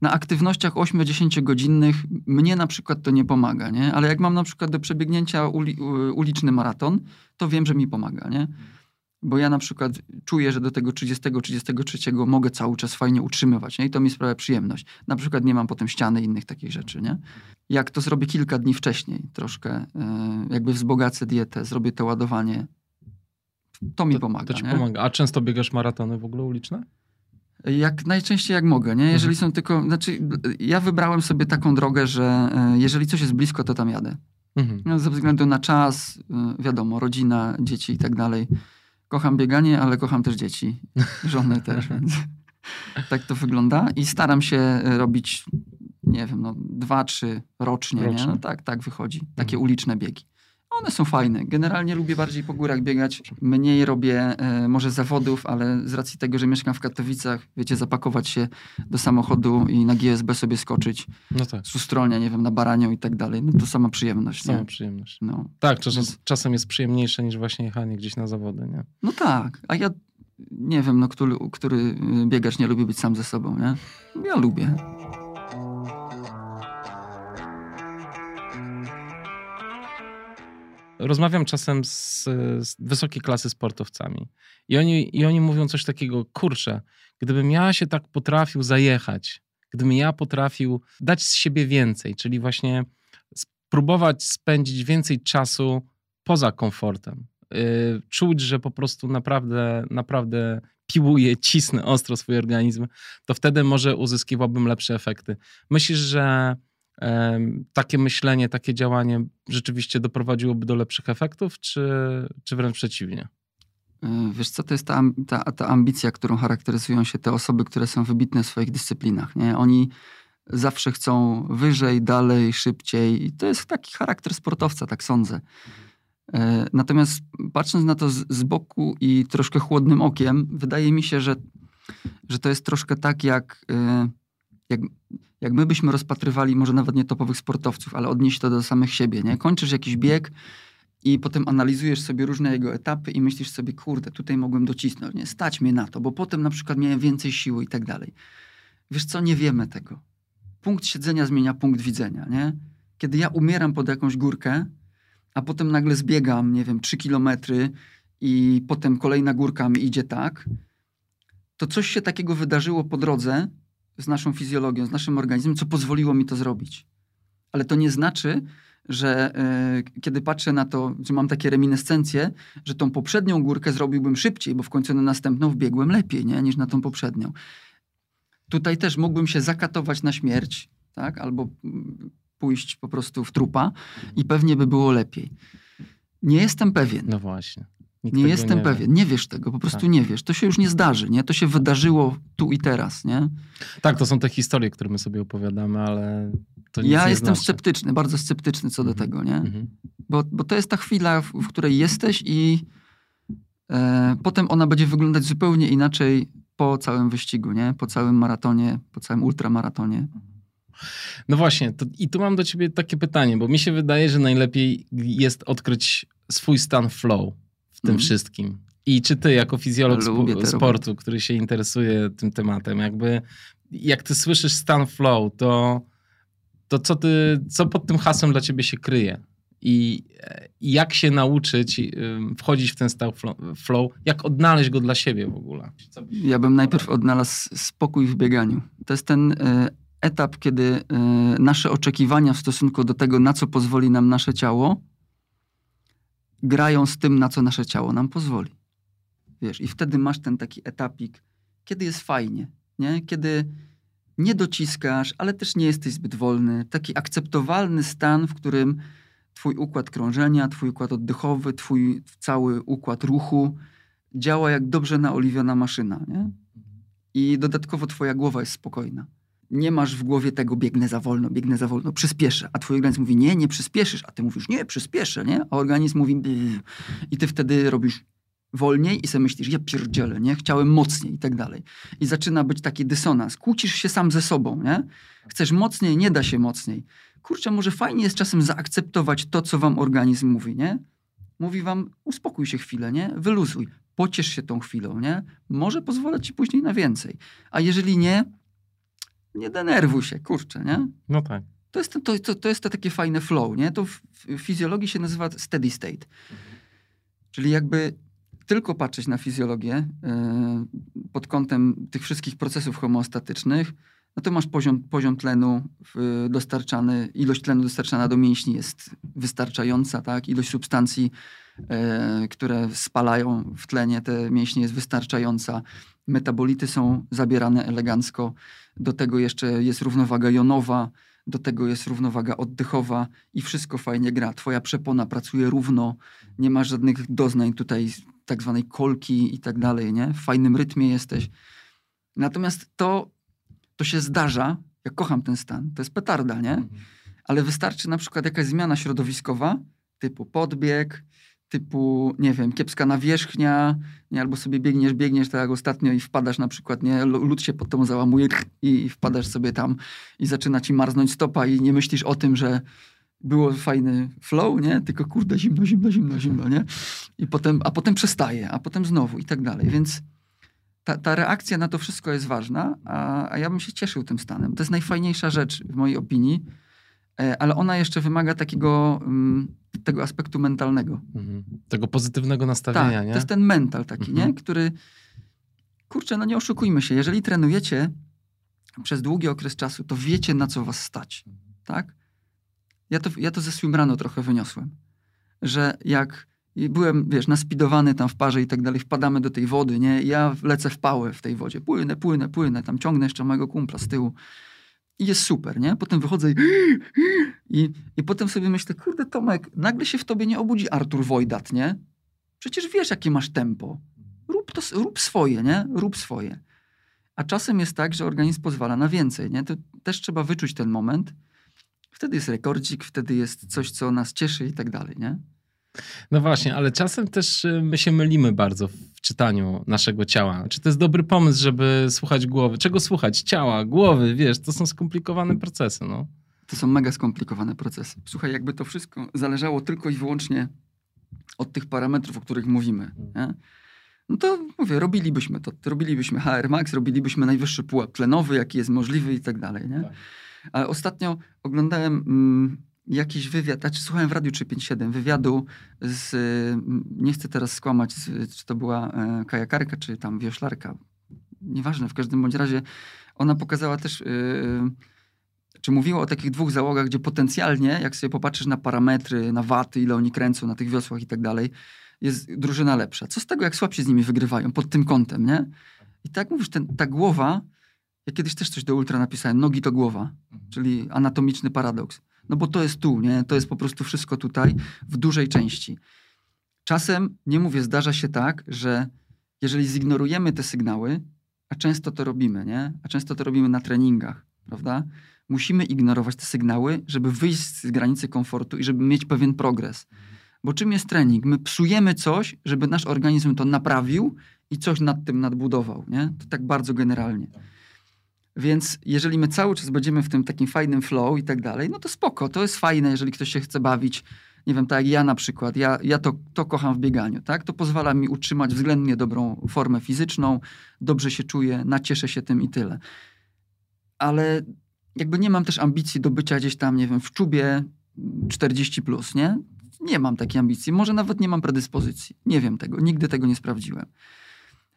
na aktywnościach 8-10 godzinnych mnie na przykład to nie pomaga, nie? Ale jak mam na przykład do przebiegnięcia uli, uliczny maraton, to wiem, że mi pomaga, nie? Bo ja na przykład czuję, że do tego 30-33 mogę cały czas fajnie utrzymywać, nie? I to mi sprawia przyjemność. Na przykład nie mam potem ściany i innych takich rzeczy, nie? Jak to zrobię kilka dni wcześniej, troszkę y, jakby wzbogacę dietę, zrobię to ładowanie, to mi To, pomaga, to ci nie? pomaga. A często biegasz maratony w ogóle uliczne? Jak najczęściej jak mogę, nie? Jeżeli Mhm. są tylko, znaczy ja wybrałem sobie taką drogę, że e, jeżeli coś jest blisko, to tam jadę. Mhm. No, ze względu na czas, y, wiadomo, rodzina, dzieci i tak dalej. Kocham bieganie, ale kocham też dzieci, żonę też, więc tak to wygląda. I staram się y, robić, nie wiem, no dwa, trzy rocznie, nie? Rocznie. No, tak, tak wychodzi. Takie Mhm. uliczne biegi. One są fajne. Generalnie lubię bardziej po górach biegać. Mniej robię e, może zawodów, ale z racji tego, że mieszkam w Katowicach, wiecie, zapakować się do samochodu i na GSB sobie skoczyć No tak, z Ustronia, nie wiem, na Baranią i tak dalej, no to sama przyjemność, sama nie? przyjemność. No. Tak, czasem, Więc- czasem jest przyjemniejsze niż właśnie jechanie gdzieś na zawody, nie? no tak, a ja nie wiem, no, który, który biegacz nie lubi być sam ze sobą, nie? Ja lubię. Rozmawiam czasem z, z wysokiej klasy sportowcami i oni, i oni mówią coś takiego, kurczę, gdybym ja się tak potrafił zajechać, gdybym ja potrafił dać z siebie więcej, czyli właśnie spróbować spędzić więcej czasu poza komfortem, yy, czuć, że po prostu naprawdę, naprawdę piłuję, cisnę ostro swój organizm, to wtedy może uzyskiwałbym lepsze efekty. Myślisz, że takie myślenie, takie działanie rzeczywiście doprowadziłoby do lepszych efektów, czy, czy wręcz przeciwnie? Y, Wiesz co, to jest ta, ta, ta ambicja, którą charakteryzują się te osoby, które są wybitne w swoich dyscyplinach, nie? Oni zawsze chcą wyżej, dalej, szybciej i to jest taki charakter sportowca, tak sądzę. E, Natomiast patrząc na to z, z boku i troszkę chłodnym okiem, wydaje mi się, że, że to jest troszkę tak, jak, e, jak, jak my byśmy rozpatrywali może nawet nie topowych sportowców, ale odnieść to do samych siebie. Nie? Kończysz jakiś bieg i potem analizujesz sobie różne jego etapy i myślisz sobie, kurde, tutaj mogłem docisnąć, nie? stać mnie na to, bo potem na przykład miałem więcej siły i tak dalej. Wiesz co, nie wiemy tego. Punkt siedzenia zmienia punkt widzenia, nie? Kiedy ja umieram pod jakąś górkę, a potem nagle zbiegam, nie wiem, 3 kilometry i potem kolejna górka mi idzie tak, to coś się takiego wydarzyło po drodze z naszą fizjologią, z naszym organizmem, co pozwoliło mi to zrobić. Ale to nie znaczy, że e, kiedy patrzę na to, że mam takie reminiscencje, że tą poprzednią górkę zrobiłbym szybciej, bo w końcu na następną wbiegłem lepiej nie, niż na tą poprzednią. Tutaj też mógłbym się zakatować na śmierć, tak? albo mm, pójść po prostu w trupa i pewnie by było lepiej. Nie jestem pewien. No właśnie. Nikt nie jestem wie. pewien. Nie wiesz tego, po prostu Tak. nie wiesz. To się już nie zdarzy, nie? To się wydarzyło tu i teraz, nie? Tak, to są te historie, które my sobie opowiadamy, ale to ja nie jestem znaczy. sceptyczny, bardzo sceptyczny co do Mhm. tego, nie? Mhm. Bo, bo to jest ta chwila, w, w której jesteś i e, potem ona będzie wyglądać zupełnie inaczej po całym wyścigu, nie? Po całym maratonie, po całym ultramaratonie. No właśnie, to, i tu mam do ciebie takie pytanie, bo mi się wydaje, że najlepiej jest odkryć swój stan flow tym Mhm. wszystkim. I czy ty, jako fizjolog te sportu, który się interesuje tym tematem, jakby jak ty słyszysz stan flow, to, to co, ty, co pod tym hasłem dla ciebie się kryje? I, i jak się nauczyć wchodzić w ten stan flo- flow? Jak odnaleźć go dla siebie w ogóle? Ja bym najpierw odnalazł spokój w bieganiu. To jest ten e, etap, kiedy e, nasze oczekiwania w stosunku do tego, na co pozwoli nam nasze ciało, grają z tym, na co nasze ciało nam pozwoli. Wiesz, i wtedy masz ten taki etapik, kiedy jest fajnie, nie? Kiedy nie dociskasz, ale też nie jesteś zbyt wolny. Taki akceptowalny stan, w którym twój układ krążenia, twój układ oddechowy, twój cały układ ruchu działa jak dobrze naoliwiona maszyna, nie? I dodatkowo twoja głowa jest spokojna. Nie masz w głowie tego biegnę za wolno, biegnę za wolno, przyspieszę. A twój organizm mówi nie, nie przyspieszysz. A ty mówisz nie, przyspieszę, nie? A organizm mówi "Bzz". i ty wtedy robisz wolniej i sobie myślisz, ja pierdzielę, nie? Chciałem mocniej i tak dalej. I zaczyna być taki dysonans. Kłócisz się sam ze sobą, nie? Chcesz mocniej, nie da się mocniej. Kurczę, może fajnie jest czasem zaakceptować to, co wam organizm mówi, nie? Mówi wam, uspokój się chwilę, nie? Wyluzuj. Pociesz się tą chwilą, nie? Może pozwolę ci później na więcej. A jeżeli nie, nie denerwuj się, kurczę, nie? No tak. To jest, to, to, to jest to takie fajne flow, nie? To w, fizjologii się nazywa steady state. Czyli jakby tylko patrzeć na fizjologię yy, pod kątem tych wszystkich procesów homeostatycznych, no to masz poziom, poziom tlenu dostarczany, ilość tlenu dostarczana do mięśni jest wystarczająca, tak? Ilość substancji e, które spalają w tlenie te mięśnie jest wystarczająca. Metabolity są zabierane elegancko. Do tego jeszcze jest równowaga jonowa, do tego jest równowaga oddechowa i wszystko fajnie gra. Twoja przepona pracuje równo, nie masz żadnych doznań tutaj tak zwanej kolki i tak dalej, nie? W fajnym rytmie jesteś. Natomiast to, to się zdarza, ja kocham ten stan, to jest petarda, nie? Mhm. Ale wystarczy na przykład jakaś zmiana środowiskowa, typu podbieg, typu, nie wiem, kiepska nawierzchnia, nie, albo sobie biegniesz, biegniesz tak jak ostatnio i wpadasz na przykład, nie, lód się pod tą załamuje i wpadasz sobie tam i zaczyna ci marznąć stopa i nie myślisz o tym, że było fajny flow, nie? Tylko kurde, zimno, zimno, zimno, zimno, nie? I potem, a potem przestaje, a potem znowu i tak dalej. Więc ta, ta reakcja na to wszystko jest ważna, a, a ja bym się cieszył tym stanem. To jest najfajniejsza rzecz w mojej opinii, ale ona jeszcze wymaga takiego mm, tego aspektu mentalnego. Mhm. Tego pozytywnego nastawienia, tak, nie? to jest ten mental taki, mhm. nie? Który, kurczę, no nie oszukujmy się, jeżeli trenujecie przez długi okres czasu, to wiecie, na co was stać, tak? Ja to, ja to ze swimrano trochę wyniosłem, że jak byłem, wiesz, naspidowany tam w parze i tak dalej, wpadamy do tej wody, nie? Ja lecę w pałę w tej wodzie, płynę, płynę, płynę, tam ciągnę jeszcze mojego kumpla z tyłu i jest super, nie? Potem wychodzę i, i, i potem sobie myślę, kurde Tomek, nagle się w tobie nie obudzi Artur Wojdat, nie? Przecież wiesz, jakie masz tempo. Rób, to, rób swoje, nie? Rób swoje. A czasem jest tak, że organizm pozwala na więcej, nie? To też trzeba wyczuć ten moment. Wtedy jest rekordzik, wtedy jest coś, co nas cieszy i tak dalej, nie? No właśnie, ale czasem też y, my się mylimy bardzo w czytaniu naszego ciała. Czy to jest dobry pomysł, żeby słuchać głowy? Czego słuchać? Ciała, głowy, wiesz, to są skomplikowane procesy, no. To są mega skomplikowane procesy. Słuchaj, jakby to wszystko zależało tylko i wyłącznie od tych parametrów, o których mówimy, nie? no to mówię, robilibyśmy to. Robilibyśmy HR Max, robilibyśmy najwyższy pułap tlenowy, jaki jest możliwy i tak dalej, nie? Tak. Ale ostatnio oglądałem... Mm, jakiś wywiad, znaczy słuchałem w Radiu 357 wywiadu z, nie chcę teraz skłamać, z, czy to była e, kajakarka, czy tam wioślarka, nieważne, w każdym bądź razie ona pokazała też, yy, czy mówiła o takich dwóch załogach, gdzie potencjalnie, jak sobie popatrzysz na parametry, na waty, ile oni kręcą na tych wiosłach i tak dalej, jest drużyna lepsza. Co z tego, jak słabsi z nimi wygrywają pod tym kątem, nie? I tak mówisz, ten, ta głowa, ja kiedyś też coś do ultra napisałem, nogi to głowa, mhm. czyli anatomiczny paradoks. No bo to jest tu, nie? To jest po prostu wszystko tutaj w dużej części. Czasem, nie mówię, zdarza się tak, że jeżeli zignorujemy te sygnały, a często to robimy, nie? A często to robimy na treningach, prawda? Musimy ignorować te sygnały, żeby wyjść z granicy komfortu i żeby mieć pewien progres. Bo czym jest trening? My psujemy coś, żeby nasz organizm to naprawił i coś nad tym nadbudował, nie? To tak bardzo generalnie. Więc jeżeli my cały czas będziemy w tym takim fajnym flow i tak dalej, no to spoko, to jest fajne, jeżeli ktoś się chce bawić. Nie wiem, tak jak ja na przykład, ja, ja to, to kocham w bieganiu, tak? To pozwala mi utrzymać względnie dobrą formę fizyczną, dobrze się czuję, nacieszę się tym i tyle. Ale jakby nie mam też ambicji do bycia gdzieś tam, nie wiem, w czubie 40 plus, nie? Nie mam takiej ambicji. Może nawet nie mam predyspozycji. Nie wiem tego. Nigdy tego nie sprawdziłem.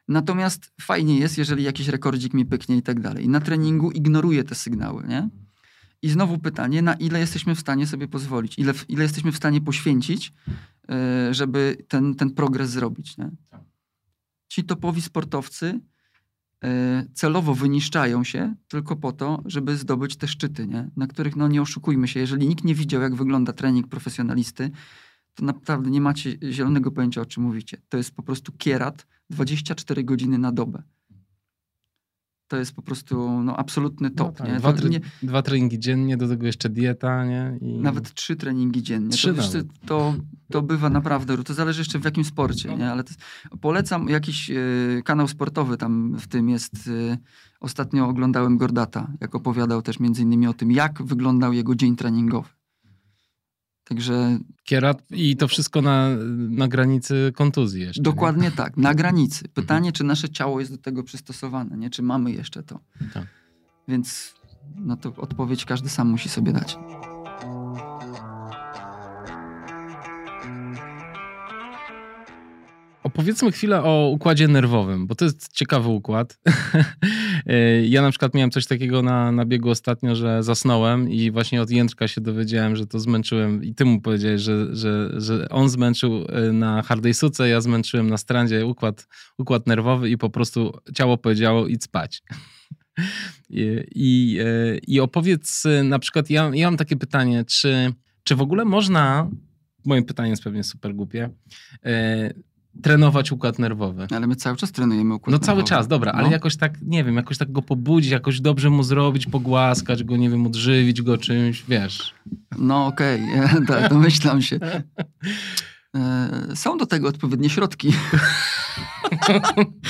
Natomiast fajnie jest, jeżeli jakiś rekordzik mi pyknie i tak dalej. Na treningu ignoruję te sygnały, nie? I znowu pytanie, na ile jesteśmy w stanie sobie pozwolić, ile, ile jesteśmy w stanie poświęcić, yy, żeby ten, ten progres zrobić, nie? Ci topowi sportowcy yy, celowo wyniszczają się tylko po to, żeby zdobyć te szczyty, nie? Na których, no nie oszukujmy się, jeżeli nikt nie widział, jak wygląda trening profesjonalisty, to naprawdę nie macie zielonego pojęcia, o czym mówicie. To jest po prostu kierat 24 godziny na dobę. To jest po prostu no, absolutny top. No tak? Dwa, nie... dwa, treningi dziennie, do tego jeszcze dieta. Nie? I... Nawet trzy treningi dziennie. Trzy to, wiesz, to, to bywa naprawdę, to zależy jeszcze w jakim sporcie. Nie? Ale jest, polecam jakiś y, kanał sportowy, tam w tym jest... Y, ostatnio oglądałem Gordata, jak opowiadał też między innymi o tym, jak wyglądał jego dzień treningowy. Także. Kierat i to wszystko na, na granicy kontuzji jeszcze. Dokładnie nie? tak, na granicy. Mhm. Pytanie, czy nasze ciało jest do tego przystosowane, nie? Czy mamy jeszcze to. Tak. Więc no to odpowiedź każdy sam musi sobie dać. powiedzmy chwilę o układzie nerwowym, bo to jest ciekawy układ. ja na przykład miałem coś takiego na, na biegu ostatnio, że zasnąłem i właśnie od Jędrka się dowiedziałem, że to zmęczyłem i ty mu powiedziałeś, że, że, że on zmęczył e, na hardej suce, ja zmęczyłem na strandzie układ, układ nerwowy i po prostu ciało powiedziało idź spać. I, i, e, I opowiedz na przykład, ja, ja mam takie pytanie, czy, czy w ogóle można, moje pytanie jest pewnie super głupie, trenować układ nerwowy. Ale my cały czas trenujemy układ No nerwowy. cały czas, dobra, No. ale jakoś tak, nie wiem, jakoś tak go pobudzić, jakoś dobrze mu zrobić, pogłaskać go, nie wiem, odżywić go czymś, wiesz. No okej, tak, domyślam się. E, Są do tego odpowiednie środki,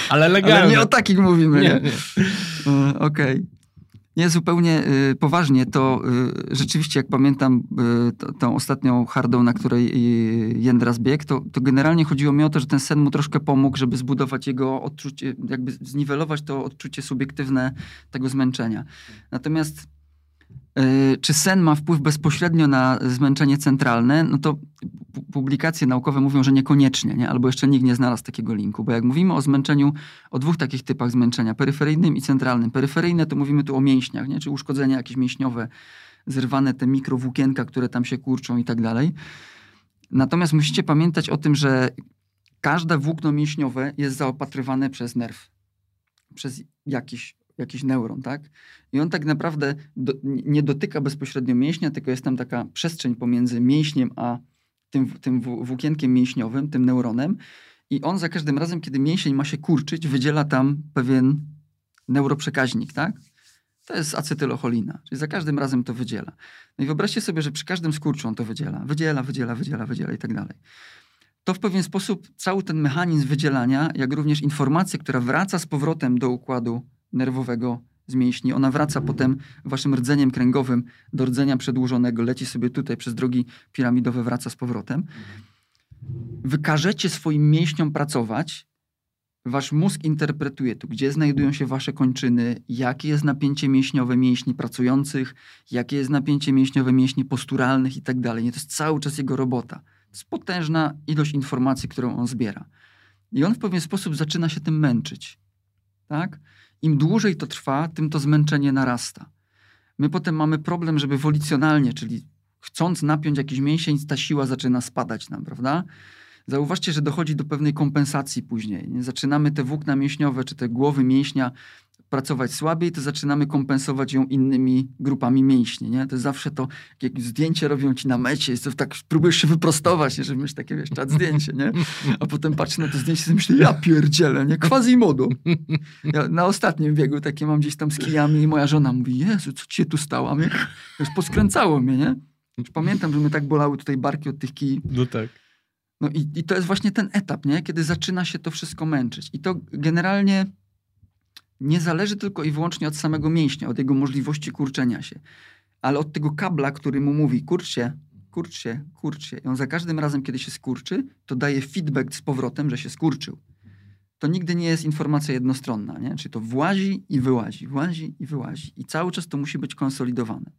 Ale legalnie. ale nie o takich mówimy. Nie, Nie. E, Okej. Nie, zupełnie y, poważnie, to y, rzeczywiście, jak pamiętam y, to, tą ostatnią hardą, na której y, Jędra zbiegł, to, to generalnie chodziło mi o to, że ten sen mu troszkę pomógł, żeby zbudować jego odczucie, jakby zniwelować to odczucie subiektywne tego zmęczenia. Natomiast czy sen ma wpływ bezpośrednio na zmęczenie centralne, no to pu- publikacje naukowe mówią, że niekoniecznie, nie? albo jeszcze nikt nie znalazł takiego linku, bo jak mówimy o zmęczeniu, o dwóch takich typach zmęczenia, peryferyjnym i centralnym. Peryferyjne to mówimy tu o mięśniach, nie? czy uszkodzenia jakieś mięśniowe, zerwane te mikrowłókienka, które tam się kurczą i tak dalej. Natomiast musicie pamiętać o tym, że każde włókno mięśniowe jest zaopatrywane przez nerw, przez jakiś, jakiś neuron, tak? I on tak naprawdę do, nie dotyka bezpośrednio mięśnia, tylko jest tam taka przestrzeń pomiędzy mięśniem a tym, tym wł- włókienkiem mięśniowym, tym neuronem. I on za każdym razem, kiedy mięsień ma się kurczyć, wydziela tam pewien neuroprzekaźnik, tak? To jest acetylocholina, czyli za każdym razem to wydziela. No i wyobraźcie sobie, że przy każdym skurczu on to wydziela. Wydziela, wydziela, wydziela, wydziela i tak dalej. To w pewien sposób cały ten mechanizm wydzielania, jak również informacja, która wraca z powrotem do układu nerwowego z mięśni, ona wraca potem waszym rdzeniem kręgowym do rdzenia przedłużonego, leci sobie tutaj przez drogi piramidowe, wraca z powrotem. Wy każecie swoim mięśniom pracować, wasz mózg interpretuje tu, gdzie znajdują się wasze kończyny, jakie jest napięcie mięśniowe mięśni pracujących, jakie jest napięcie mięśniowe mięśni posturalnych i tak dalej. To jest cały czas jego robota. To jest potężna ilość informacji, którą on zbiera. I on w pewien sposób zaczyna się tym męczyć. Tak? Im dłużej to trwa, tym to zmęczenie narasta. My potem mamy problem, żeby wolicjonalnie, czyli chcąc napiąć jakiś mięsień, ta siła zaczyna spadać nam, prawda? Zauważcie, że dochodzi do pewnej kompensacji później. Nie? Zaczynamy te włókna mięśniowe, czy te głowy mięśnia pracować słabiej, to zaczynamy kompensować ją innymi grupami mięśni. Nie? To jest zawsze to, jak zdjęcie robią ci na mecie, jest to tak, próbujesz się wyprostować, nie? żeby mieć takie, wiesz, czad zdjęcie, nie? A potem patrzę na to zdjęcie i myślę, ja pierdzielę, nie? Quasimodo. Ja na ostatnim biegu takie mam gdzieś tam z kijami i moja żona mówi, Jezu, co ci się tu stało? Mnie, już poskręcało mnie, nie? Już pamiętam, że mnie tak bolały tutaj barki od tych kij. No tak. No i, i to jest właśnie ten etap, nie? kiedy zaczyna się to wszystko męczyć. I to generalnie nie zależy tylko i wyłącznie od samego mięśnia, od jego możliwości kurczenia się, ale od tego kabla, który mu mówi kurcz się, kurcz się, kurcz się. I on za każdym razem, kiedy się skurczy, to daje feedback z powrotem, że się skurczył. To nigdy nie jest informacja jednostronna, nie? Czyli to włazi i wyłazi, włazi i wyłazi. I cały czas to musi być konsolidowane.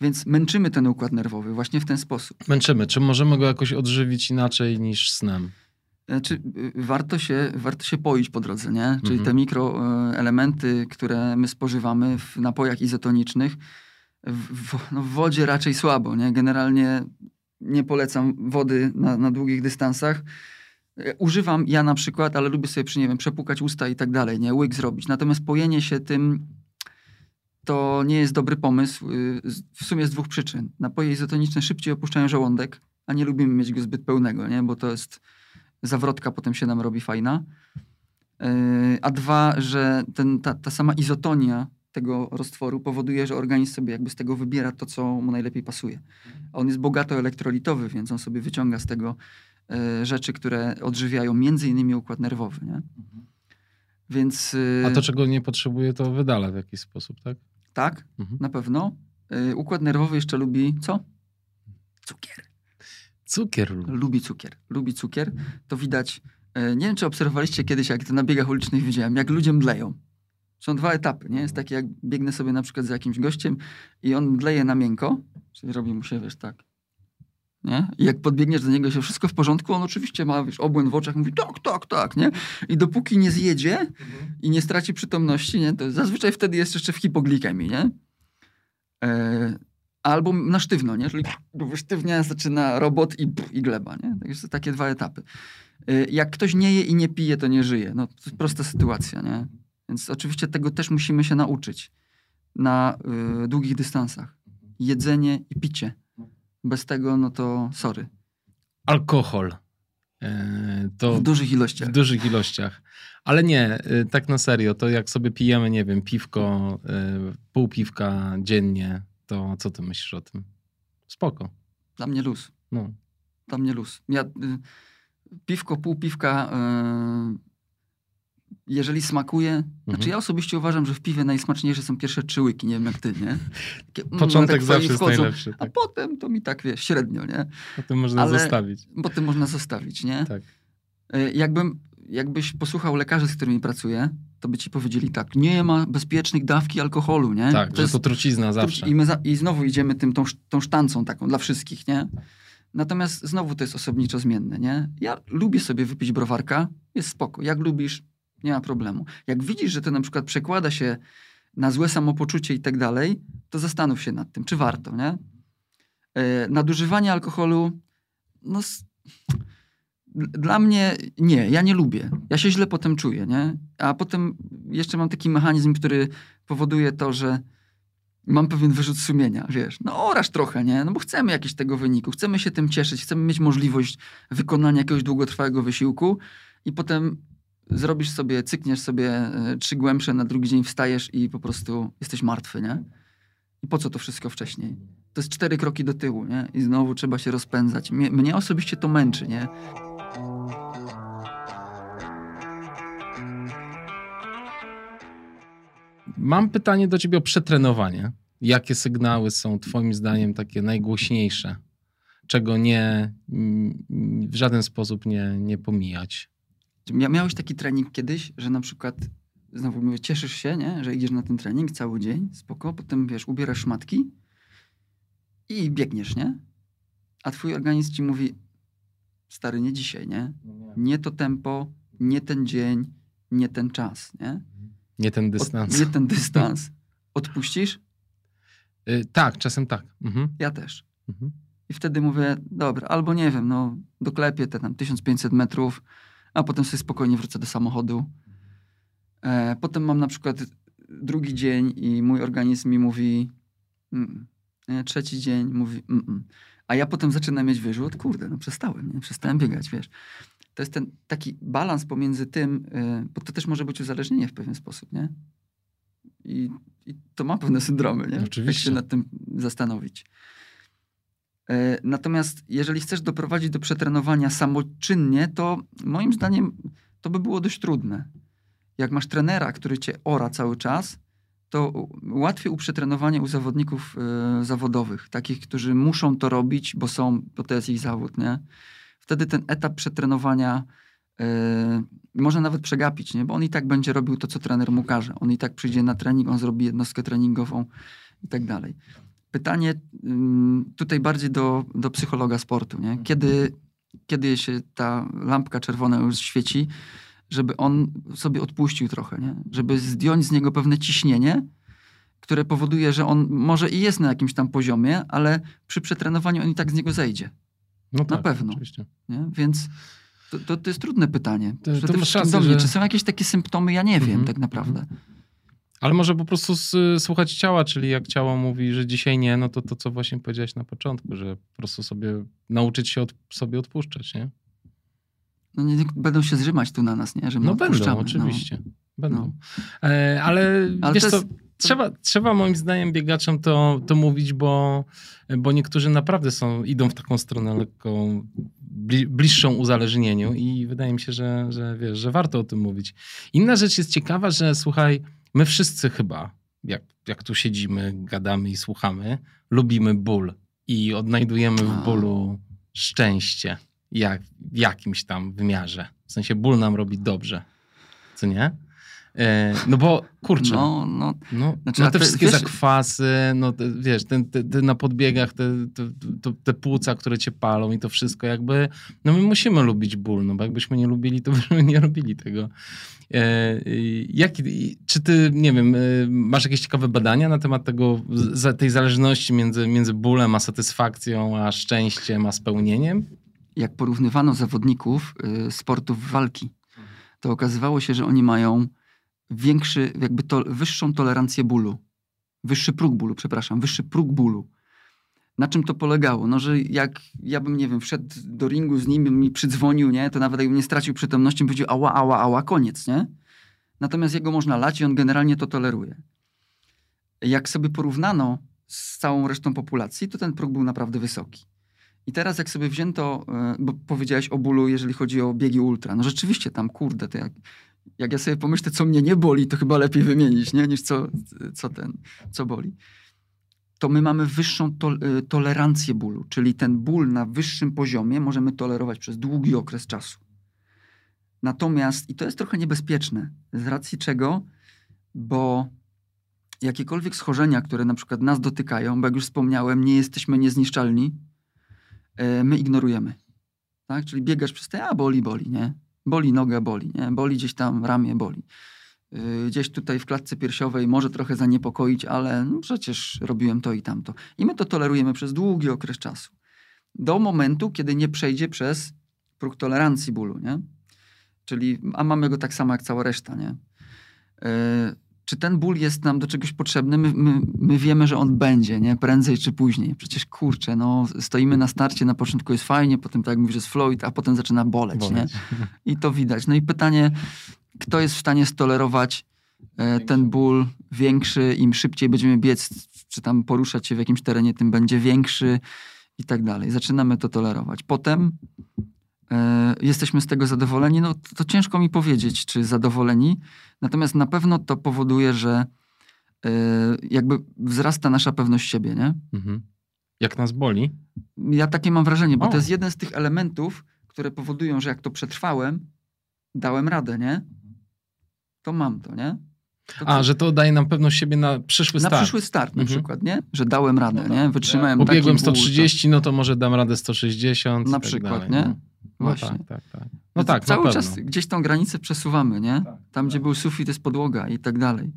Więc męczymy ten układ nerwowy właśnie w ten sposób. Męczymy. Czy możemy go jakoś odżywić inaczej niż snem? Znaczy, y, warto się, warto się poić po drodze, nie? Czyli Mhm. te mikroelementy, które my spożywamy w napojach izotonicznych, w, no w wodzie raczej słabo, nie? Generalnie nie polecam wody na, na długich dystansach. E, Używam ja na przykład, ale lubię sobie przy, nie wiem, przepukać usta i tak dalej, nie? Łyk zrobić. Natomiast pojenie się tym to nie jest dobry pomysł y, w sumie z dwóch przyczyn. Napoje izotoniczne szybciej opuszczają żołądek, a nie lubimy mieć go zbyt pełnego, nie? Bo to jest zawrotka potem się nam robi fajna. Yy, A dwa, że ten, ta, ta sama izotonia tego roztworu powoduje, że organizm sobie jakby z tego wybiera to, co mu najlepiej pasuje. A on jest bogato elektrolitowy, więc on sobie wyciąga z tego e, rzeczy, które odżywiają między innymi układ nerwowy. Nie? Więc A e, to, czego nie potrzebuje, to wydala w jakiś sposób, tak? tak, Mhm. na pewno. E, Układ nerwowy jeszcze lubi co? Cukier. Cukier lubi. Cukier. Lubi cukier. To widać. e, Nie wiem, czy obserwowaliście kiedyś, jak to na biegach ulicznych widziałem, jak ludzie mdleją. Są dwa etapy, nie? Jest takie, jak biegnę sobie na przykład za jakimś gościem i on mdleje na miękko, czyli robi mu się, wiesz, tak. Nie? I jak podbiegniesz do niego, się wszystko w porządku, on oczywiście ma wiesz, obłęd w oczach, mówi tak, tak, tak, nie? I dopóki nie zjedzie i nie straci przytomności, nie? To zazwyczaj wtedy jest jeszcze w hipoglikemii, nie? E, albo na sztywno, nie? Czyli sztywnia zaczyna robot i, i gleba, nie? Tak jest takie dwa etapy. E, jak ktoś nie je i nie pije, to nie żyje. No, to jest prosta sytuacja, nie? Więc oczywiście tego też musimy się nauczyć na y, długich dystansach. Jedzenie i picie. Bez tego, no to sorry. Alkohol. E, to w dużych ilościach. W dużych ilościach. Ale nie, y, tak na serio, to jak sobie pijemy, nie wiem, piwko, y, pół piwka dziennie, to co ty myślisz o tym? Spoko. Dla mnie luz. No. Dla mnie luz. Ja, y, piwko, pół piwka jeżeli smakuje, znaczy mhm. znaczy ja osobiście uważam, że w piwie najsmaczniejsze są pierwsze trzy łyki, nie wiem jak ty, nie? Takie, Początek tak zawsze wchodzą, jest najlepszy. Tak. A potem to mi tak, wiesz, średnio, nie? Potem można Ale, zostawić. Potem można zostawić, nie? Tak. E, jakbym, jakbyś posłuchał lekarzy, z którymi pracuję, to by ci powiedzieli tak, nie ma bezpiecznych dawki alkoholu, nie? Tak, to że jest, to trucizna zawsze. I, my za, I znowu idziemy tym, tą, tą sztancą taką dla wszystkich, nie? Natomiast znowu to jest osobniczo zmienne, nie? Ja lubię sobie wypić browarka, jest spoko. Jak lubisz, nie ma problemu. Jak widzisz, że to na przykład przekłada się na złe samopoczucie i tak dalej, to zastanów się nad tym, czy warto, nie? E, nadużywanie alkoholu, no... Dla mnie nie, ja nie lubię. Ja się źle potem czuję, nie? A potem jeszcze mam taki mechanizm, który powoduje to, że mam pewien wyrzut sumienia, wiesz. No oraż trochę, nie? No bo chcemy jakieś tego wyniku, chcemy się tym cieszyć, chcemy mieć możliwość wykonania jakiegoś długotrwałego wysiłku i potem zrobisz sobie, cykniesz sobie e, trzy głębsze, na drugi dzień wstajesz i po prostu jesteś martwy, nie? I po co to wszystko wcześniej? To jest cztery kroki do tyłu, nie? I znowu trzeba się rozpędzać. Mnie, mnie osobiście to męczy, nie? Mam pytanie do ciebie o przetrenowanie. Jakie sygnały są twoim zdaniem takie najgłośniejsze? Czego nie w żaden sposób nie, nie pomijać? Miałeś taki trening kiedyś, że na przykład znowu mówię, cieszysz się, nie? że idziesz na ten trening cały dzień, spoko, potem wiesz, ubierasz szmatki i biegniesz, nie? A twój organizm ci mówi, stary, nie dzisiaj, nie? No nie to tempo, nie ten dzień, nie ten czas, nie? Nie ten dystans. Od, nie ten dystans. Odpuścisz? Yy, tak, czasem tak. Mhm. Ja też. Mhm. I wtedy mówię, dobra, albo nie wiem, no doklepię te tam 1500 metrów, a potem sobie spokojnie wrócę do samochodu. E, potem mam na przykład drugi dzień i mój organizm mi mówi mm, trzeci dzień mówi mm, a ja potem zaczynam mieć wyrzut, kurde, no przestałem, nie? przestałem biegać, wiesz. To jest ten taki balans pomiędzy tym, y, bo to też może być uzależnienie w pewien sposób, nie? I, i to ma pewne syndromy, nie? Oczywiście. Jak się nad tym zastanowić. E, natomiast jeżeli chcesz doprowadzić do przetrenowania samoczynnie, to moim zdaniem to by było dość trudne. Jak masz trenera, który cię ora cały czas, to łatwiej u przetrenowania u zawodników y, zawodowych, takich, którzy muszą to robić, bo są, bo to jest ich zawód, nie? Wtedy ten etap przetrenowania y, można nawet przegapić, nie? Bo on i tak będzie robił to, co trener mu każe. On i tak przyjdzie na trening, on zrobi jednostkę treningową i tak dalej. Pytanie tutaj bardziej do, do psychologa sportu. Nie? Kiedy, kiedy się ta lampka czerwona już świeci, żeby on sobie odpuścił trochę, nie? żeby zdjąć z niego pewne ciśnienie, które powoduje, że on może i jest na jakimś tam poziomie, ale przy przetrenowaniu on i tak z niego zejdzie. No na tak, pewno. Nie? Więc to, to, to, jest trudne pytanie. To, Przede wszystkim do mnie, że... czy są jakieś takie symptomy, ja nie wiem mm -hmm. tak naprawdę. Mm -hmm. Ale może po prostu słuchać ciała, czyli jak ciało mówi, że dzisiaj nie, no to to, co właśnie powiedziałeś na początku, że po prostu sobie nauczyć się od, sobie odpuszczać, nie? No nie, będą się zrzymać tu na nas, nie? Że my no będą, no. oczywiście. No. Będą. No. E, ale, ale wiesz co, jest... trzeba, trzeba moim zdaniem biegaczom to, to mówić, bo, bo niektórzy naprawdę są, idą w taką stronę lekko bliższą uzależnieniu i wydaje mi się, że, że wiesz, że warto o tym mówić. Inna rzecz jest ciekawa, że słuchaj, My wszyscy chyba, jak, jak tu siedzimy, gadamy i słuchamy, lubimy ból i odnajdujemy w bólu szczęście jak, w jakimś tam wymiarze. W sensie ból nam robi dobrze, co nie? E, no bo kurczę. No, no, No, Znaczy, no te wszystkie wiesz- zakwasy, no te, wiesz, ten, te, te na podbiegach te, te, te, płuca, które cię palą i to wszystko jakby, no my musimy lubić ból, no bo jakbyśmy nie lubili, to byśmy nie robili tego. E, i- czy ty, nie wiem, e, masz jakieś ciekawe badania na temat tego, tej zależności między, między bólem a satysfakcją, a szczęściem, a spełnieniem? jak porównywano zawodników y, sportów walki, to okazywało się, że oni mają większy, jakby to, wyższą tolerancję bólu. Wyższy próg bólu, przepraszam, wyższy próg bólu. Na czym to polegało? No, że jak ja bym, nie wiem, wszedł do ringu z nim, mi przydzwonił, nie? To nawet jakbym nie stracił przytomności, bym powiedział ała, ała, ała, koniec, nie? Natomiast jego można lać i on generalnie to toleruje. Jak sobie porównano z całą resztą populacji, to ten próg był naprawdę wysoki. I teraz jak sobie wzięto, e, bo powiedziałeś o bólu, jeżeli chodzi o biegi ultra. No rzeczywiście tam, kurde, to jak, jak ja sobie pomyślę, co mnie nie boli, to chyba lepiej wymienić, nie? Niż co, co ten, co boli. To my mamy wyższą e, tolerancję bólu, czyli ten ból na wyższym poziomie możemy tolerować przez długi okres czasu. Natomiast, i to jest trochę niebezpieczne, z racji czego, bo jakiekolwiek schorzenia, które na przykład nas dotykają, bo jak już wspomniałem, nie jesteśmy niezniszczalni, e, my ignorujemy. Tak? Czyli biegasz przez te, a boli, boli, nie? Boli noga, boli, nie? Boli gdzieś tam ramię, boli. Yy, Gdzieś tutaj w klatce piersiowej może trochę zaniepokoić, ale no przecież robiłem to i tamto. I my to tolerujemy przez długi okres czasu. Do momentu, kiedy nie przejdzie przez próg tolerancji bólu, nie? Czyli, a mamy go tak samo jak cała reszta, nie? Yy, czy ten ból jest nam do czegoś potrzebny? My, my, my wiemy, że on będzie, nie? Prędzej czy później. Przecież kurczę, no, stoimy na starcie, na początku jest fajnie, potem tak jak mówisz, jest Floyd, a potem zaczyna boleć, nie? Boleć. I to widać. No i pytanie, kto jest w stanie stolerować e, ten ból większy, im szybciej będziemy biec, czy tam poruszać się w jakimś terenie, tym będzie większy i tak dalej. Zaczynamy to tolerować. Potem e, jesteśmy z tego zadowoleni. No to, to ciężko mi powiedzieć, czy zadowoleni. Natomiast na pewno to powoduje, że e, jakby wzrasta nasza pewność siebie, nie? Mhm. Jak nas boli? Ja takie mam wrażenie, bo O. to jest jeden z tych elementów, które powodują, że jak to przetrwałem, dałem radę, nie? To mam to, nie? To A, że to daje nam pewność siebie na przyszły na start. przyszły start na Mhm. przykład, nie? Że dałem radę, No nie? Wytrzymałem Pobiegłem taki ból, 130, no to może dam radę 160. Na tak przykład, dalej, nie? No. No Właśnie. tak, tak, tak. to- No tak, Cały czas gdzieś tą granicę przesuwamy, nie? Tak, Tam, gdzie tak. był sufit, jest podłoga i tak dalej.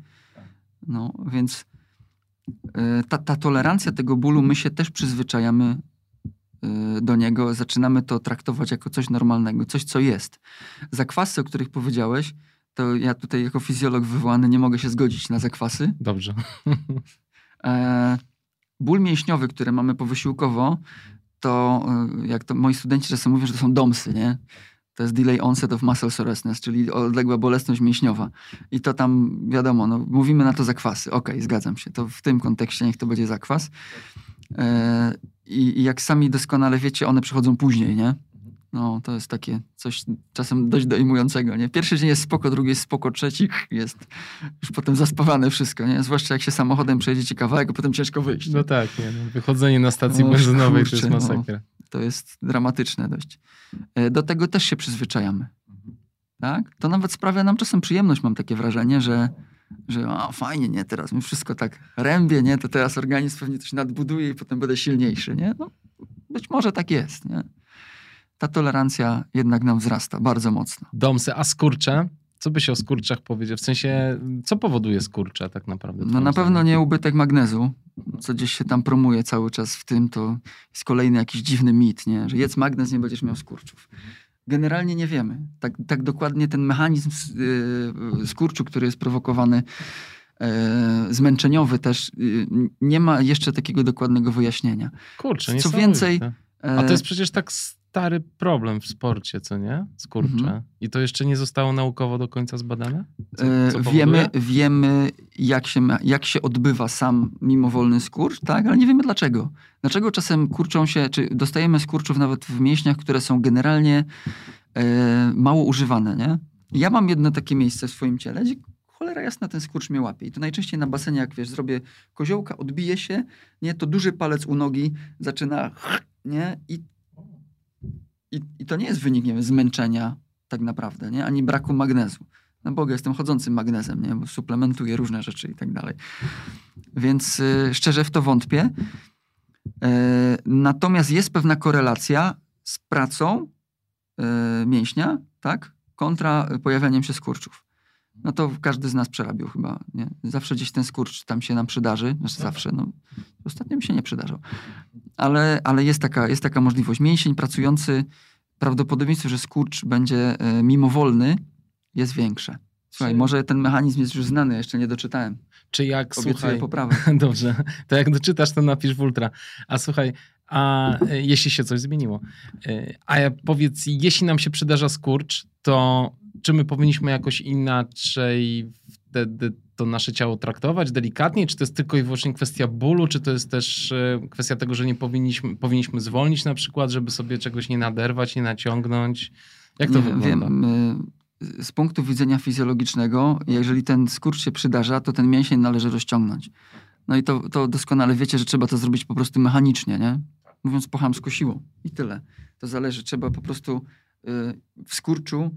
No, więc y, ta, ta tolerancja tego bólu, my się też przyzwyczajamy y, do niego, zaczynamy to traktować jako coś normalnego, coś, co jest. Zakwasy, o których powiedziałeś, to ja tutaj jako fizjolog wywołany nie mogę się zgodzić na zakwasy. Dobrze. E, ból mięśniowy, który mamy powysiłkowo, to e, jak to moi studenci czasem mówią, że to są domsy, nie? To jest delay onset of muscle soreness, czyli odległa bolesność mięśniowa. I to tam, wiadomo, no, mówimy na to zakwasy. Okej, zgadzam się. To w tym kontekście niech to będzie zakwas. E, I i jak sami doskonale wiecie, one przychodzą później, nie? No, to jest takie coś czasem dość dojmującego, nie? Pierwszy dzień jest spoko, drugi jest spoko, trzeci jest już potem zaspawane wszystko, nie? Zwłaszcza jak się samochodem przejedziecie kawałek, a potem ciężko wyjść. No tak, nie, no. wychodzenie na stacji O, benzynowej to jest no. masakra. To jest dramatyczne dość. E, Do tego też się przyzwyczajamy. Tak? To nawet sprawia nam czasem przyjemność, mam takie wrażenie, że, że o, fajnie, nie, teraz mi wszystko tak rębie, nie, to teraz organizm pewnie coś nadbuduje i potem będę silniejszy, nie? No, być może tak jest, nie? Ta tolerancja jednak nam wzrasta bardzo mocno. Domsy, a skurcze? Co by się o skurczach powiedział? W sensie, co powoduje skurcze tak naprawdę? No na pewno nie ubytek magnezu, co gdzieś się tam promuje cały czas w tym, to jest kolejny jakiś dziwny mit, nie? że jedz magnez, nie będziesz miał skurczów. Generalnie nie wiemy. Tak, tak dokładnie ten mechanizm s- yy, skurczu, który jest prowokowany, yy, zmęczeniowy też, yy, nie ma jeszcze takiego dokładnego wyjaśnienia. Kurczę, Co więcej, A to E, jest przecież tak stary problem w sporcie, co nie? Skurcze. Mhm. I to jeszcze nie zostało naukowo do końca zbadane? Co, E, co wiemy, wiemy jak, się, ma- jak się odbywa sam mimowolny skurcz, tak? ale nie wiemy dlaczego. Dlaczego czasem kurczą się, czy dostajemy skurczów nawet w mięśniach, które są generalnie e, mało używane, nie? Ja mam jedno takie miejsce w swoim ciele, gdzie cholera jasna ten skurcz mnie łapie. I to najczęściej na basenie, jak wiesz, zrobię koziołka, odbije się, nie? To duży palec u nogi zaczyna, nie? I, i, i to nie jest wynik, nie wiem, zmęczenia tak naprawdę, nie? Ani braku magnezu. Na Boga, jestem chodzącym magnezem, nie? Bo suplementuję różne rzeczy i tak dalej. Więc y, szczerze w to wątpię. E, natomiast jest pewna korelacja z pracą e, mięśnia, tak? Kontra pojawianiem się skurczów. No to każdy z nas przerabił chyba, nie? Zawsze gdzieś ten skurcz tam się nam przydarzy. Znaczy zawsze, no. Ostatnio mi się nie przydarzał. Ale, ale jest, taka, jest taka możliwość. Mięsień pracujący, prawdopodobieństwo, że skurcz będzie e, mimowolny, jest większe. Słuchaj, Czy- może ten mechanizm jest już znany, jeszcze nie doczytałem. Czy jak, Obiecuję słuchaj... poprawę. Dobrze, to jak doczytasz, to napisz w ultra. A słuchaj, a e, jeśli się coś zmieniło, e, a ja powiedz, jeśli nam się przydarza skurcz, to czy my powinniśmy jakoś inaczej wtedy to nasze ciało traktować, delikatniej? Czy to jest tylko i wyłącznie kwestia bólu, czy to jest też e, kwestia tego, że nie powinniśmy, powinniśmy zwolnić na przykład, żeby sobie czegoś nie naderwać, nie naciągnąć? Jak to nie, wygląda? Wiem, z punktu widzenia fizjologicznego, jeżeli ten skurcz się przydarza, to ten mięsień należy rozciągnąć. No i to, to doskonale wiecie, że trzeba to zrobić po prostu mechanicznie, nie? Mówiąc po chamsku siłą i tyle. To zależy, trzeba po prostu y, w skurczu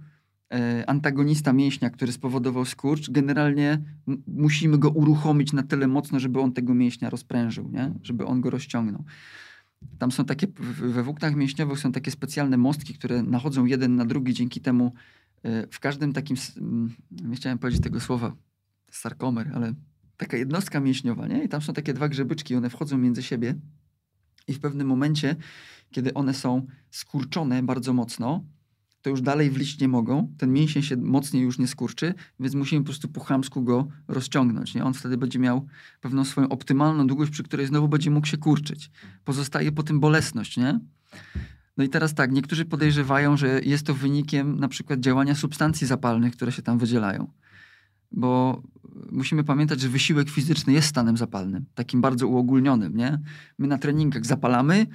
y, antagonista mięśnia, który spowodował skurcz, generalnie musimy go uruchomić na tyle mocno, żeby on tego mięśnia rozprężył, nie? Żeby on go rozciągnął. Tam są takie, we włóknach mięśniowych są takie specjalne mostki, które nachodzą jeden na drugi, dzięki temu y, w każdym takim, nie chciałem powiedzieć tego słowa, sarkomer, ale taka jednostka mięśniowa, nie? I tam są takie dwa grzebyczki, one wchodzą między siebie i w pewnym momencie, kiedy one są skurczone bardzo mocno, to już dalej wliść nie mogą, ten mięsień się mocniej już nie skurczy, więc musimy po prostu po chamsku go rozciągnąć. Nie? On wtedy będzie miał pewną swoją optymalną długość, przy której znowu będzie mógł się kurczyć. Pozostaje po tym bolesność, nie? No i teraz tak, niektórzy podejrzewają, że jest to wynikiem na przykład działania substancji zapalnych, które się tam wydzielają. Bo musimy pamiętać, że wysiłek fizyczny jest stanem zapalnym, takim bardzo uogólnionym, nie? My na treningach zapalamy,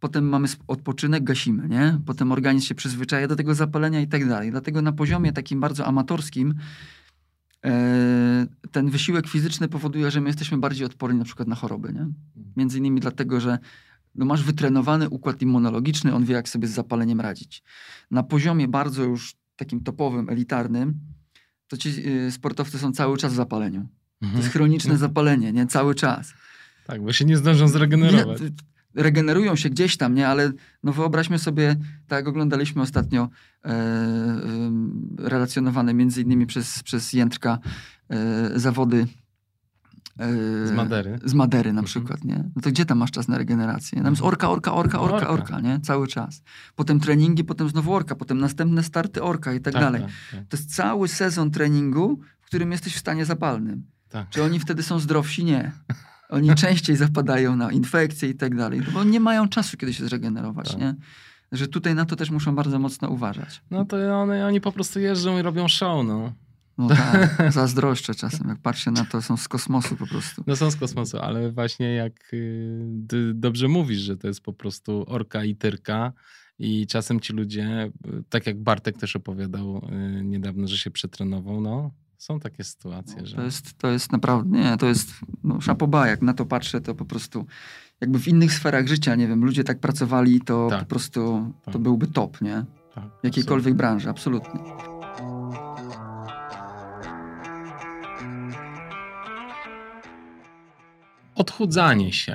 potem mamy odpoczynek, gasimy, nie? Potem organizm się przyzwyczaja do tego zapalenia i tak dalej. Dlatego na poziomie takim bardzo amatorskim e, ten wysiłek fizyczny powoduje, że my jesteśmy bardziej odporni na przykład na choroby, nie? Między innymi dlatego, że no masz wytrenowany układ immunologiczny, on wie, jak sobie z zapaleniem radzić. Na poziomie bardzo już takim topowym, elitarnym, to ci y, sportowcy są cały czas w zapaleniu. To Mhm. jest chroniczne zapalenie, nie? Cały czas. Tak, bo się nie zdążą zregenerować. Nie, regenerują się gdzieś tam, nie? Ale no wyobraźmy sobie, tak jak oglądaliśmy ostatnio e, em, relacjonowane między innymi przez, przez Jędrka e, zawody e, Z Madery. Z Madery na Mhm. przykład, nie? No to gdzie tam masz czas na regenerację? Tam jest orka, orka, orka, orka, Orka. nie? Cały czas. Potem treningi, potem znowu orka, potem następne starty orka i tak, dalej. Tak, tak, To jest cały sezon treningu, w którym jesteś w stanie zapalnym. tak. Czy oni wtedy są zdrowsi? Nie. Oni częściej zapadają na infekcje i tak dalej, bo nie mają czasu, kiedy się zregenerować, Tak. nie? Że tutaj na to też muszą bardzo mocno uważać. No to one, oni po prostu jeżdżą i robią show, no. No tak, zazdroszczę czasem, jak patrzę na to, są z kosmosu po prostu. No są z kosmosu, ale właśnie jak y, ty dobrze mówisz, że to jest po prostu orka i tyrka i czasem ci ludzie, y, tak jak Bartek też opowiadał y, niedawno, że się przetrenował, no są takie sytuacje, że... To jest, to jest naprawdę, nie, to jest no, szapoba, jak na to patrzę, to po prostu jakby w innych sferach życia, nie wiem, ludzie tak pracowali, to Tak. po prostu to Tak. byłby top, nie? tak, jakiejkolwiek branży, absolutnie. Odchudzanie się.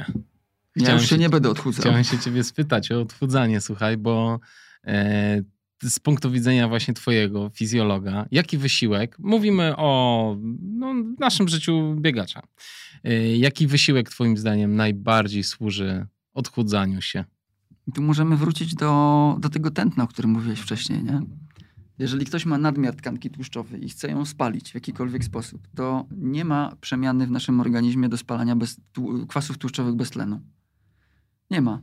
Ja Chciałem już się się- nie będę odchudzał. Chciałem się ciebie spytać o odchudzanie, słuchaj, bo e, z punktu widzenia właśnie twojego fizjologa, jaki wysiłek, mówimy o no, naszym życiu biegacza, e, jaki wysiłek twoim zdaniem najbardziej służy odchudzaniu się? I tu możemy wrócić do, do tego tętna, o którym mówiłeś wcześniej, nie? Jeżeli ktoś ma nadmiar tkanki tłuszczowej i chce ją spalić w jakikolwiek sposób, to nie ma przemiany w naszym organizmie do spalania bez, tłu- kwasów tłuszczowych bez tlenu. Nie ma.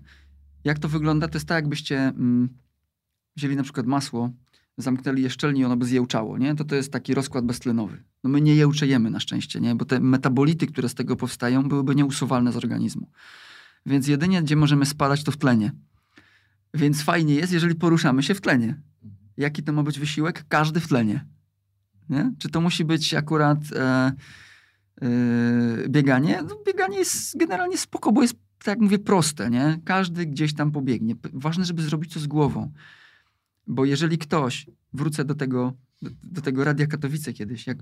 Jak to wygląda? To jest tak, jakbyście mm, wzięli na przykład masło, zamknęli je szczelnie i ono by zjełczało, nie? To to jest taki rozkład beztlenowy. No my nie jełczejemy na szczęście, nie? Bo te metabolity, które z tego powstają, byłyby nieusuwalne z organizmu. Więc jedynie, gdzie możemy spalać, to w tlenie. Więc fajnie jest, jeżeli poruszamy się w tlenie. Jaki to ma być wysiłek? Każdy w tlenie. Nie? Czy to musi być akurat e, e, bieganie? No, bieganie jest generalnie spoko, bo jest, tak jak mówię, proste. Nie? Każdy gdzieś tam pobiegnie. Ważne, żeby zrobić to z głową. Bo jeżeli ktoś, wrócę do tego do, do tego Radia Katowice kiedyś. Jak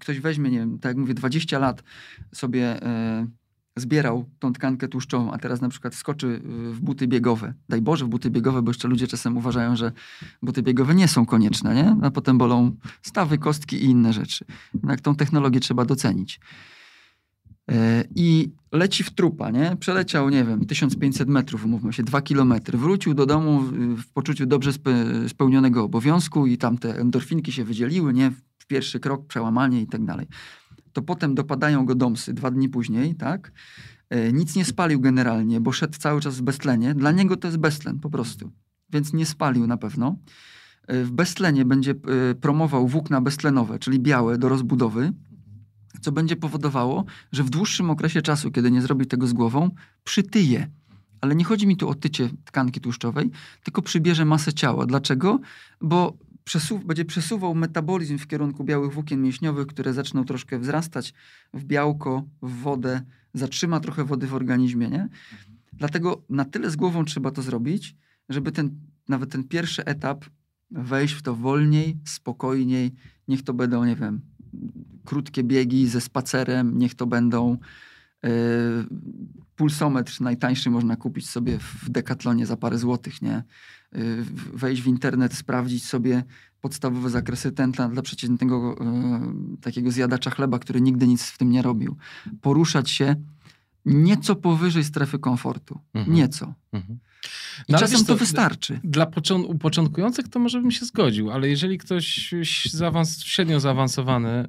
ktoś weźmie, nie wiem, tak jak mówię, 20 lat sobie e, zbierał tą tkankę tłuszczową, a teraz na przykład wskoczy w buty biegowe. Daj Boże w buty biegowe, bo jeszcze ludzie czasem uważają, że buty biegowe nie są konieczne, nie? A potem bolą stawy, kostki i inne rzeczy. Jednak tą technologię trzeba docenić. E, I leci w trupa, nie? Przeleciał, nie wiem, 1500 metrów, umówmy się, 2 kilometry. Wrócił do domu w poczuciu dobrze spełnionego obowiązku i tam te endorfinki się wydzieliły, nie? Pierwszy krok, przełamanie i tak dalej. To potem dopadają go domsy dwa dni później, tak? E, nic nie spalił generalnie, bo szedł cały czas w beztlenie. Dla niego to jest beztlen po prostu. Więc nie spalił na pewno. E, w beztlenie będzie promował włókna beztlenowe, czyli białe do rozbudowy co będzie powodowało, że w dłuższym okresie czasu, kiedy nie zrobi tego z głową, przytyje. Ale nie chodzi mi tu o tycie tkanki tłuszczowej, tylko przybierze masę ciała. Dlaczego? Bo będzie przesuwał metabolizm w kierunku białych włókien mięśniowych, które zaczną troszkę wzrastać w białko, w wodę, zatrzyma trochę wody w organizmie. Nie? Dlatego na tyle z głową trzeba to zrobić, żeby ten, nawet ten pierwszy etap wejść w to wolniej, spokojniej. Niech to będą, nie wiem, krótkie biegi ze spacerem, niech to będą pulsometr najtańszy można kupić sobie w Decathlonie za parę złotych, nie? Yy, wejść w internet, sprawdzić sobie podstawowe zakresy tętna dla przeciętnego yy, takiego zjadacza chleba, który nigdy nic w tym nie robił. Poruszać się nieco powyżej strefy komfortu. Mhm. Nieco. Mhm. No, czasem to wystarczy. Dla u początkujących to może bym się zgodził, ale jeżeli ktoś zaawans średnio zaawansowany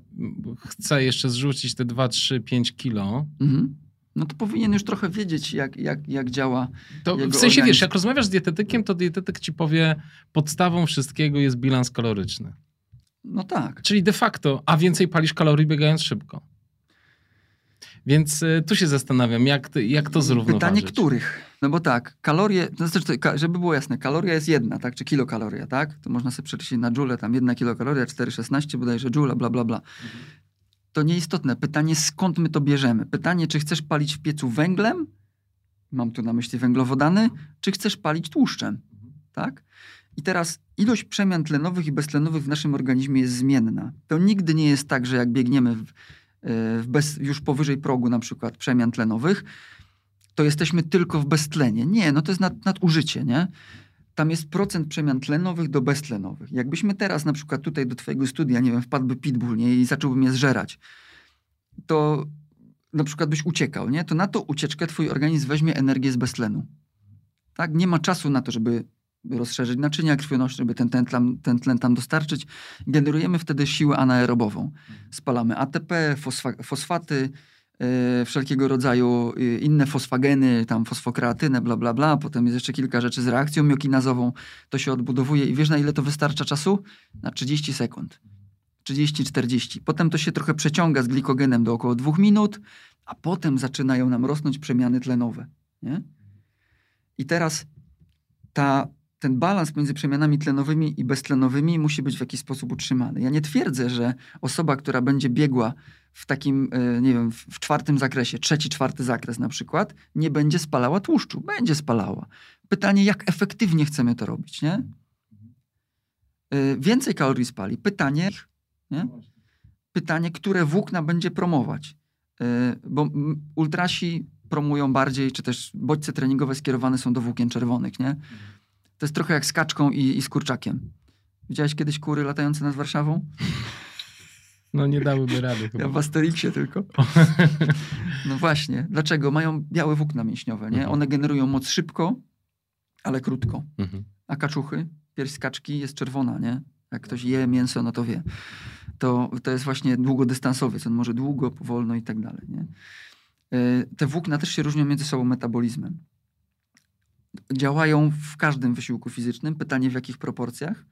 chce jeszcze zrzucić te 2, 3, 5 kilo, mhm. no to powinien już trochę wiedzieć, jak, jak, jak działa. To w sensie organizm. wiesz, jak rozmawiasz z dietetykiem, to dietetyk ci powie, podstawą wszystkiego jest bilans kaloryczny. No tak. Czyli de facto, a więcej palisz kalorii biegając szybko. Więc y, tu się zastanawiam, jak, jak to zrównoważyć. Pytanie których? No bo tak, kalorie, to znaczy, żeby było jasne, kaloria jest jedna, tak? Czy kilokaloria, tak? To można sobie przeliczyć na joule, tam jedna kilokaloria, 4,16 bodajże joule, bla, bla, bla. To nieistotne. Pytanie, skąd my to bierzemy? Pytanie, czy chcesz palić w piecu węglem? Mam tu na myśli węglowodany. Czy chcesz palić tłuszczem? Tak? I teraz ilość przemian tlenowych i beztlenowych w naszym organizmie jest zmienna. To nigdy nie jest tak, że jak biegniemy w bez, już powyżej progu na przykład przemian tlenowych, to jesteśmy tylko w beztlenie. Nie, no to jest nad, nadużycie, nie? Tam jest procent przemian tlenowych do beztlenowych. Jakbyśmy teraz na przykład tutaj do twojego studia, nie wiem, wpadłby pitbull nie? i zacząłby mnie zżerać, to na przykład byś uciekał, nie? To na to ucieczkę twój organizm weźmie energię z beztlenu. Tak? Nie ma czasu na to, żeby rozszerzyć naczynia krwionośne, żeby ten, tlen, ten tlen tam dostarczyć. Generujemy wtedy siłę anaerobową. Spalamy ATP, fosfa, fosfaty, yy, wszelkiego rodzaju yy, inne fosfageny, tam fosfokreatynę, bla, bla, bla. Potem jest jeszcze kilka rzeczy z reakcją miokinazową. To się odbudowuje i wiesz na ile to wystarcza czasu? Na 30 sekund. 30-40. Potem to się trochę przeciąga z glikogenem do około 2 minut, a potem zaczynają nam rosnąć przemiany tlenowe. Nie? I teraz ta ten balans między przemianami tlenowymi i beztlenowymi musi być w jakiś sposób utrzymany. Ja nie twierdzę, że osoba, która będzie biegła w takim, e, nie wiem, w czwartym zakresie, trzeci, czwarty zakres na przykład, nie będzie spalała tłuszczu. Będzie spalała. Pytanie, jak efektywnie chcemy to robić, nie? E, więcej kalorii spali. Pytanie, nie? Pytanie, które włókna będzie promować. E, bo ultrasi promują bardziej, czy też bodźce treningowe skierowane są do włókien czerwonych, nie? To jest trochę jak z kaczką i, i z kurczakiem. Widziałeś kiedyś kury latające nad Warszawą? No nie dałyby rady chyba. Ja w Asterixie tylko. No właśnie. Dlaczego? Mają białe włókna mięśniowe, nie? Mhm. One generują moc szybko, ale krótko. Mhm. A kaczuchy, pierś kaczki jest czerwona, nie? Jak ktoś je mięso, no to wie. To, to jest właśnie długodystansowiec. On może długo, powolno i tak dalej, nie? E, te włókna też się różnią między sobą metabolizmem działają w każdym wysiłku fizycznym. Pytanie w jakich proporcjach,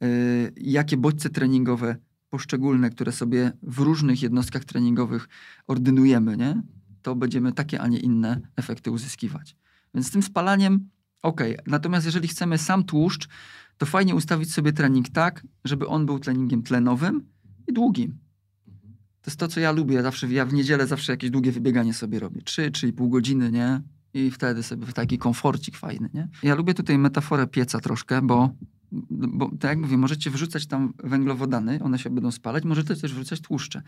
yy, jakie bodźce treningowe poszczególne, które sobie w różnych jednostkach treningowych ordynujemy, nie? to będziemy takie, a nie inne efekty uzyskiwać. Więc z tym spalaniem ok. Natomiast jeżeli chcemy sam tłuszcz, to fajnie ustawić sobie trening tak, żeby on był treningiem tlenowym i długim. To jest to, co ja lubię. Zawsze, ja w niedzielę zawsze jakieś długie wybieganie sobie robię. 3-3,5 godziny, nie? I wtedy sobie taki komforcik fajny, nie? Ja lubię tutaj metaforę pieca troszkę, bo bo tak jak mówię, możecie wrzucać tam węglowodany, one się będą spalać, możecie też wrzucać tłuszcze.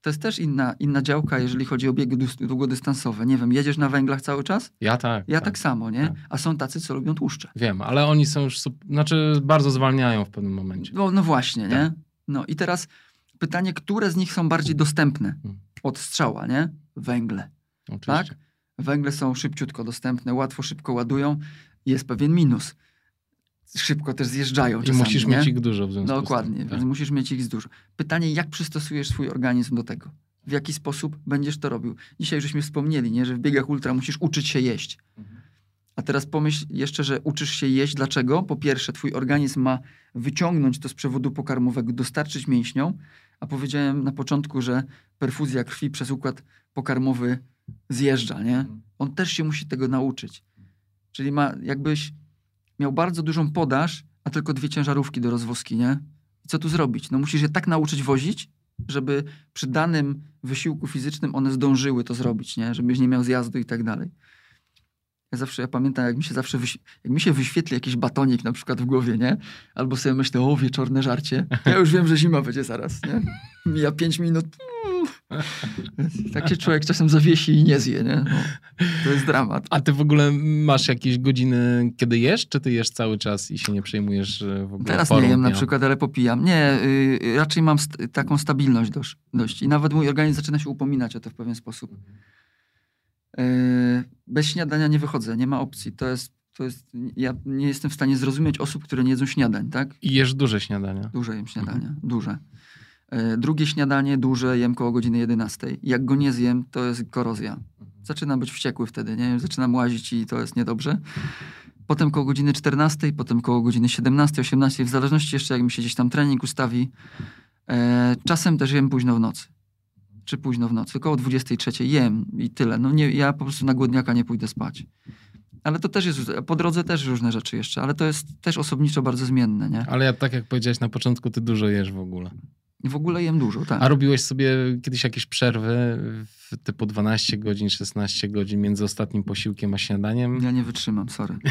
To jest też inna, inna działka, jeżeli chodzi o biegi dłu- długodystansowe. Nie wiem, jedziesz na węglach cały czas? Ja tak. Ja tak, samo, nie? tak. A są tacy, co lubią tłuszcze. Wiem, ale oni są już, znaczy bardzo zwalniają w pewnym momencie. No, no właśnie, nie? Tak. No i teraz pytanie, które z nich są bardziej dostępne Mm. od strzała, nie? Węgle. Oczywiście. Tak? Węgle są szybciutko dostępne, łatwo, szybko ładują. Jest pewien minus. Szybko też zjeżdżają I czasami, musisz nie? mieć ich dużo w związku z tym. Dokładnie, Tak. więc musisz mieć ich dużo. Pytanie, jak przystosujesz swój organizm do tego? W jaki sposób będziesz to robił? Dzisiaj żeśmy wspomnieli, nie, że w biegach ultra musisz uczyć się jeść. A teraz pomyśl jeszcze, że uczysz się jeść. Dlaczego? Po pierwsze, twój organizm ma wyciągnąć to z przewodu pokarmowego, dostarczyć mięśniom, a powiedziałem na początku, że perfuzja krwi przez układ pokarmowy zjeżdża, nie? Mhm. On też się musi tego nauczyć. Czyli ma, jakbyś miał bardzo dużą podaż, a tylko dwie ciężarówki do rozwozki, nie? I co tu zrobić? No musisz je tak nauczyć wozić, żeby przy danym wysiłku fizycznym one zdążyły to zrobić, nie? Żebyś nie miał zjazdu i tak dalej. Ja zawsze, ja pamiętam, jak mi się zawsze, wyś- jak mi się wyświetli jakiś batonik na przykład w głowie, nie? Albo sobie myślę, o, wieczorne żarcie. Ja już wiem, że zima będzie zaraz, nie? Mija pięć minut. Tak się człowiek czasem zawiesi i nie zje, nie? No, to jest dramat. A ty w ogóle masz jakieś godziny, kiedy jesz, czy ty jesz cały czas i się nie przejmujesz e, w ogóle Teraz nie jem na przykład, ale popijam. Nie, y, raczej mam st- taką stabilność dość, dość. I nawet mój organizm zaczyna się upominać o to w pewien sposób. Y, bez śniadania nie wychodzę, nie ma opcji. To jest, to jest, ja nie jestem w stanie zrozumieć osób, które nie jedzą śniadań, tak? I jesz duże śniadania. Duże jem śniadania, duże. Y, drugie śniadanie duże jem koło godziny 11. Jak go nie zjem, to jest korozja. Zaczynam być wściekły wtedy, nie? Zaczynam łazić i to jest niedobrze. Potem koło godziny 14, potem koło godziny 17, 18, w zależności jeszcze jak mi się gdzieś tam trening ustawi. E, czasem też jem późno w nocy. Czy późno w nocy, koło 23 jem i tyle. No nie, ja po prostu na głodniaka nie pójdę spać. Ale to też jest, po drodze też różne rzeczy jeszcze, ale to jest też osobniczo bardzo zmienne, nie? Ale ja tak jak powiedziałeś na początku, ty dużo jesz w ogóle. W ogóle jem dużo, tak. A robiłeś sobie kiedyś jakieś przerwy w typu 12 godzin, 16 godzin między ostatnim posiłkiem a śniadaniem? Ja nie wytrzymam, sorry.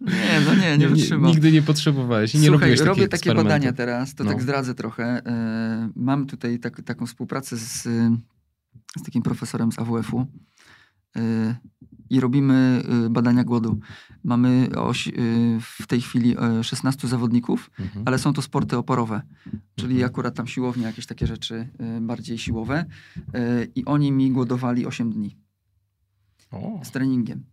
nie, no nie, nie wytrzymam. Nigdy nie potrzebowałeś i nie Słuchaj, robiłeś robię takie badania teraz, to No. tak zdradzę trochę. E, mam tutaj tak, taką współpracę z, z takim profesorem z AWF-u i robimy e, badania głodu. Mamy oś, e, w tej chwili e, 16 zawodników, Mhm. ale są to sporty oporowe, czyli Mhm. akurat tam siłownie, jakieś takie rzeczy bardziej siłowe i oni mi głodowali 8 dni O, z treningiem.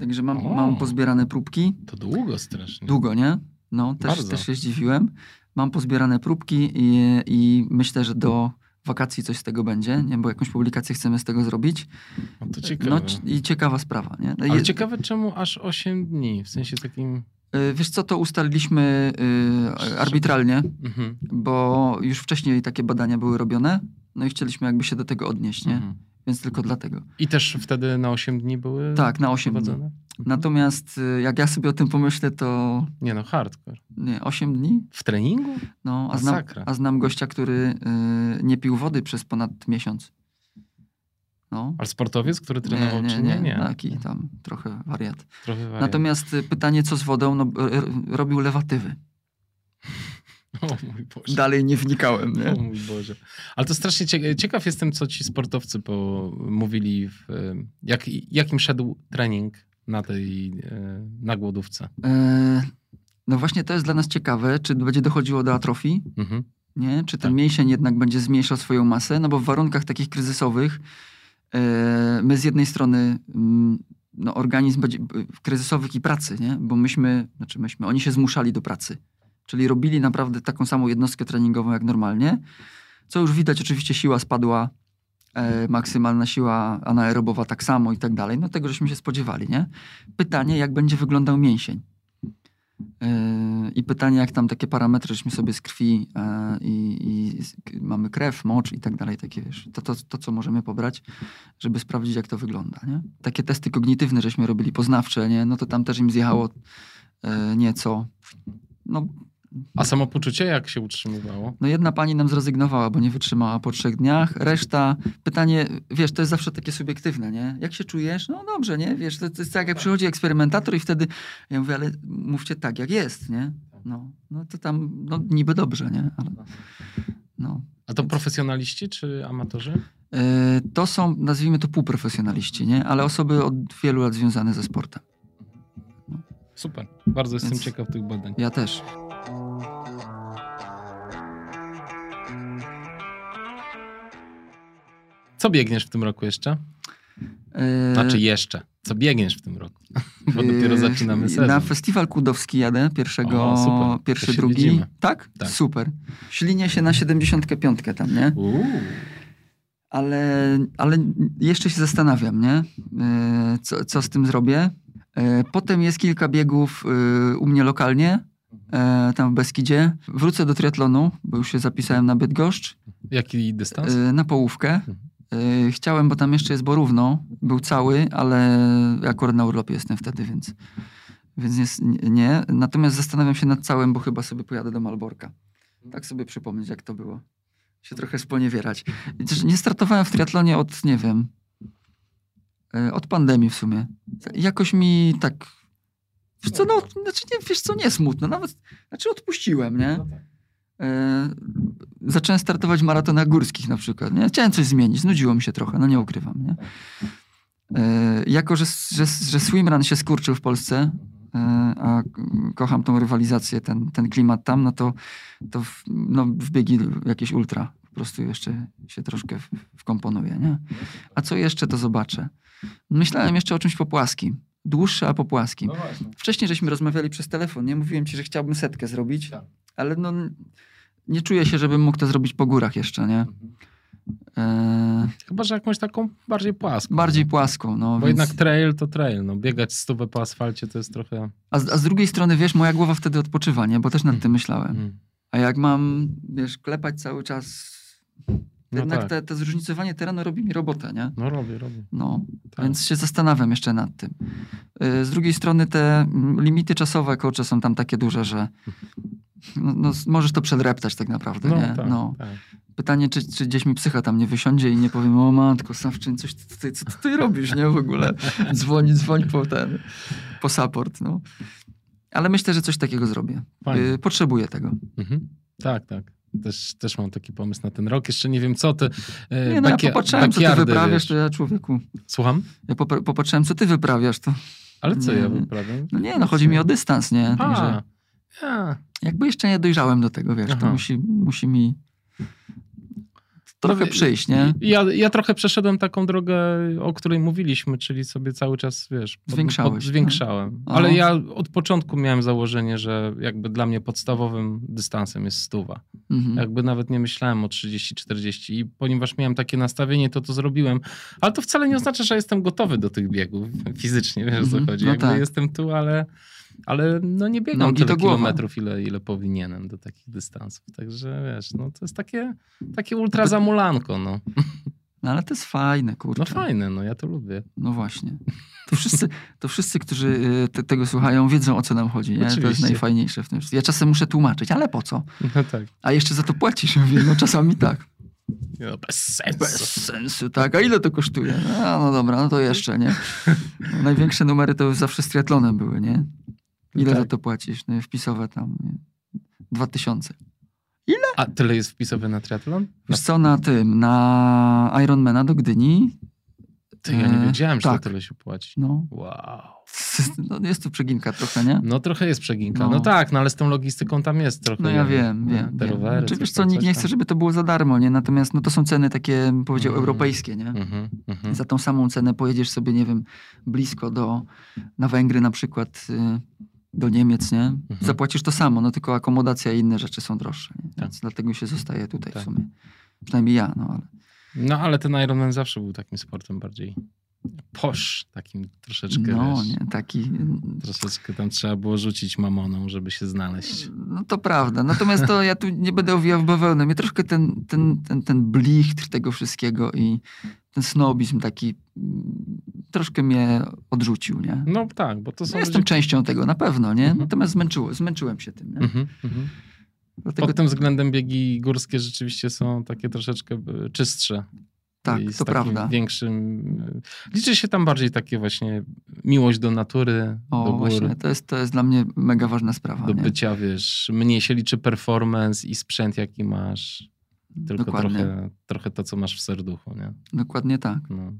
Także mam, O. mam pozbierane próbki. to długo strasznie. Długo, nie? No, też, Bardzo. też się zdziwiłem. Mam pozbierane próbki i, i myślę, że do wakacji coś z tego będzie, nie? bo jakąś publikację chcemy z tego zrobić. No to ciekawe. No, I ciekawa sprawa. Nie? Ale Je- ciekawe czemu aż 8 dni, w sensie takim... y, Wiesz co, to ustaliliśmy y, arbitralnie, Mhm. bo już wcześniej takie badania były robione, no i chcieliśmy jakby się do tego odnieść, nie? Mhm. Więc tylko dlatego. I też wtedy na 8 dni były Tak, na 8 dni. prowadzone? Mhm. Natomiast y, jak ja sobie o tym pomyślę, to Nie no, hardcore. nie, 8 dni? W treningu? No, a znam, a znam gościa, który y, nie pił wody przez ponad miesiąc. No. Ale sportowiec, który trenował, czy nie? Nie. Taki tam trochę wariat. Trochę wariat. Natomiast y, pytanie, co z wodą? No, robił lewatywy. O mój Boże. Dalej nie wnikałem, nie? O mój Boże. Ale to strasznie cie- ciekaw jestem, co ci sportowcy po, mówili, w, jak, jakim szedł trening na tej, e, na głodówce. E, no właśnie to jest dla nas ciekawe, czy będzie dochodziło do atrofii, Mhm. nie? Czy ten Tak. mięsień jednak będzie zmniejszał swoją masę? No bo w warunkach takich kryzysowych e, my z jednej strony mm, no, organizm będzie kryzysowych i pracy, nie? Bo myśmy, znaczy myśmy, oni się zmuszali do pracy. Czyli robili naprawdę taką samą jednostkę treningową jak normalnie. Co już widać, oczywiście siła spadła, e, maksymalna siła anaerobowa tak samo i tak dalej. No tego żeśmy się spodziewali, nie? Pytanie, jak będzie wyglądał mięsień. E, I pytanie, jak tam takie parametry, żeśmy sobie z krwi e, i, i mamy krew, mocz i tak dalej, takie wiesz, to, to, to co możemy pobrać, żeby sprawdzić, jak to wygląda, nie? Takie testy kognitywne, żeśmy robili, poznawcze, nie? No to tam też im zjechało e, nieco. No, A samopoczucie jak się utrzymywało? No jedna pani nam zrezygnowała, bo nie wytrzymała po trzech dniach. Reszta, pytanie, wiesz, to jest zawsze takie subiektywne, nie? Jak się czujesz? No dobrze, nie? Wiesz, to, to jest tak, jak przychodzi eksperymentator i wtedy ja mówię, ale mówcie tak, jak jest, nie? No, no to tam, no niby dobrze, nie? Ale, no. A to profesjonaliści czy amatorzy? Yy, to są, nazwijmy to półprofesjonaliści, nie? Ale osoby od wielu lat związane ze sportem. Super. Bardzo jestem Więc- ciekaw tych badań. Ja też. Co biegniesz w tym roku jeszcze? Yy, Znaczy jeszcze. Co biegniesz w tym roku? Bo dopiero Yy, zaczynamy sezon. Na festiwal kudowski jadę, pierwszego, O, super. Pierwszy, drugi. widzimy. Tak? Tak. Super. Ślinię się na 75 tam, nie? Uuu. Ale, ale jeszcze się zastanawiam, nie? Yy, Co, co z tym zrobię? Potem jest kilka biegów u mnie lokalnie, tam w Beskidzie. Wrócę do triatlonu, bo już się zapisałem na Bydgoszcz, Jaki dystans? na połówkę. Yy, Chciałem, bo tam jeszcze jest Borówno, był cały, ale akurat na urlopie jestem wtedy, więc, więc jest, nie. Natomiast zastanawiam się nad całym, bo chyba sobie pojadę do Malborka. Tak sobie przypomnieć, jak to było. Się trochę sponiewierać. Nie startowałem w triatlonie od, nie wiem, yy, od pandemii w sumie. Jakoś mi tak... Wiesz co, no, znaczy nie, wiesz co, nie smutno. Nawet, znaczy odpuściłem, nie? No. E, zacząłem startować w maratonach górskich na przykład. Nie? Chciałem coś zmienić, znudziło mi się trochę, no nie ukrywam. Nie? E, jako, że, że, że swimrun się skurczył w Polsce, e, a kocham tą rywalizację, ten, ten klimat tam, no to, to w, no, w biegi jakieś ultra po prostu jeszcze się troszkę w- wkomponuję. Nie? A co jeszcze, to zobaczę. Myślałem jeszcze o czymś popłaskim. Dłuższe, a popłaskim. No właśnie. Wcześniej żeśmy rozmawiali przez telefon, nie? Mówiłem ci, że chciałbym setkę zrobić, Tak. ale no nie czuję się, żebym mógł to zrobić po górach jeszcze, nie? Eee, Chyba, że jakąś taką bardziej płaską. bardziej płaską, no. Bo więc... jednak trail to trail. No, biegać stówę po asfalcie to jest trochę... a, z, a z drugiej strony, wiesz, moja głowa wtedy odpoczywa, nie? Bo też nad tym myślałem. Mm. A jak mam, wiesz, klepać cały czas, No jednak tak. te, te zróżnicowanie terenu robi mi robotę, nie? No robię, robię. No, Tak. więc się zastanawiam jeszcze nad tym. Yy, Z drugiej strony te mm, limity czasowe, kurczę, są tam takie duże, że no, no, możesz to przedreptać tak naprawdę, No, nie? tak, no. tak. Pytanie, czy, czy gdzieś mi psycha tam nie wysiądzie i nie powiem, o matko, Sawczyn, coś ty, ty, co ty robisz, nie? W ogóle dzwoń, dzwoń po ten, po support, no. Ale myślę, że coś takiego zrobię. Yy, potrzebuję tego. Mhm. Tak, tak. Też, też mam taki pomysł na ten rok. Jeszcze nie wiem co ty. e, Nie, no ja bakia- popatrzyłem, co ty wyprawiasz, to ja człowieku, Słucham? ja popatrzyłem, co ty wyprawiasz, to... Ale co Nie, ja wyprawiam? No nie, no chodzi mi o dystans, nie? Także A, ja. jakby jeszcze nie dojrzałem do tego, wiesz, to Aha. musi, musi mi trochę No, przyjść, nie? Ja, ja trochę przeszedłem taką drogę, o której mówiliśmy, czyli sobie cały czas, wiesz, Zwiększałeś, zwiększałem. no. Ale ja od początku miałem założenie, że jakby dla mnie podstawowym dystansem jest stuwa. Mhm. Jakby nawet nie myślałem o 30-40 i ponieważ miałem takie nastawienie, to to zrobiłem. Ale to wcale nie oznacza, że jestem gotowy do tych biegów fizycznie, wiesz o co Mhm. chodzi. No Jakby tak. jestem tu, ale, ale no nie biegam Nogi tyle kilometrów, ile, ile powinienem do takich dystansów. Także wiesz, no to jest takie, takie ultra zamulanko, no. No ale to jest fajne, kurczę. No fajne, no ja to lubię. No właśnie. To wszyscy, to wszyscy którzy y, te, tego słuchają, wiedzą o co nam chodzi. Nie? To jest Oczywiście. najfajniejsze w tym. wszystkim. Ja czasem muszę tłumaczyć, ale po co? No tak. A jeszcze za to płacisz. Mówię, no czasami tak. No, bez sensu. Bez sensu, tak. A ile to kosztuje? No, no dobra, no to jeszcze, nie? No, największe numery to zawsze z triatlonem były, nie? Ile Tak. za to płacisz? No, wpisowe tam, nie? Dwa tysiące. A tyle jest wpisowy na triatlon? Wiesz co, na tym, na Ironmana do Gdyni, Ty, ja nie E, wiedziałem, że tak. to tyle się płaci. no, Wow. no jest tu przeginka trochę, nie? No trochę jest przeginka. No. No. tak, no ale z tą logistyką tam jest trochę. No ja wiem, nie? wiem. Te wiem. rowery. Znaczy, wiesz co, nikt nie chce, żeby to było za darmo, nie? Natomiast no to są ceny takie, bym powiedział, Mhm. europejskie, nie? Mhm, mhm. Za tą samą cenę pojedziesz sobie, nie wiem, blisko do, na Węgry na przykład, y, do Niemiec, nie? Mhm. Zapłacisz to samo, no tylko akomodacja i inne rzeczy są droższe, nie? Tak. Więc dlatego się zostaje tutaj Tak. w sumie. Przynajmniej ja, no ale... No ale ten Ironman zawsze był takim sportem bardziej posz, takim troszeczkę, No, wiesz, nie, taki... troszeczkę tam trzeba było rzucić mamoną, żeby się znaleźć. No to prawda. Natomiast to ja tu nie będę owijał w bawełnę. Mnie troszkę ten, ten, ten, ten blichtr tego wszystkiego i ten snobizm taki mm, troszkę mnie odrzucił, nie? No tak, bo to są No, jestem ludzie... częścią tego, na pewno, nie? Mhm. Natomiast zmęczyło, zmęczyłem się tym, nie? Mhm, mhm. Dlatego Pod tym względem biegi górskie rzeczywiście są takie troszeczkę e, czystsze. Tak, to prawda. Większym... e, Liczy się tam bardziej takie właśnie miłość do natury, O, do gór, właśnie, to jest, to jest dla mnie mega ważna sprawa, do nie? bycia, wiesz, mniej się liczy performance i sprzęt, jaki masz, tylko Dokładnie, trochę, trochę to, co masz w serduchu, nie? dokładnie tak. No.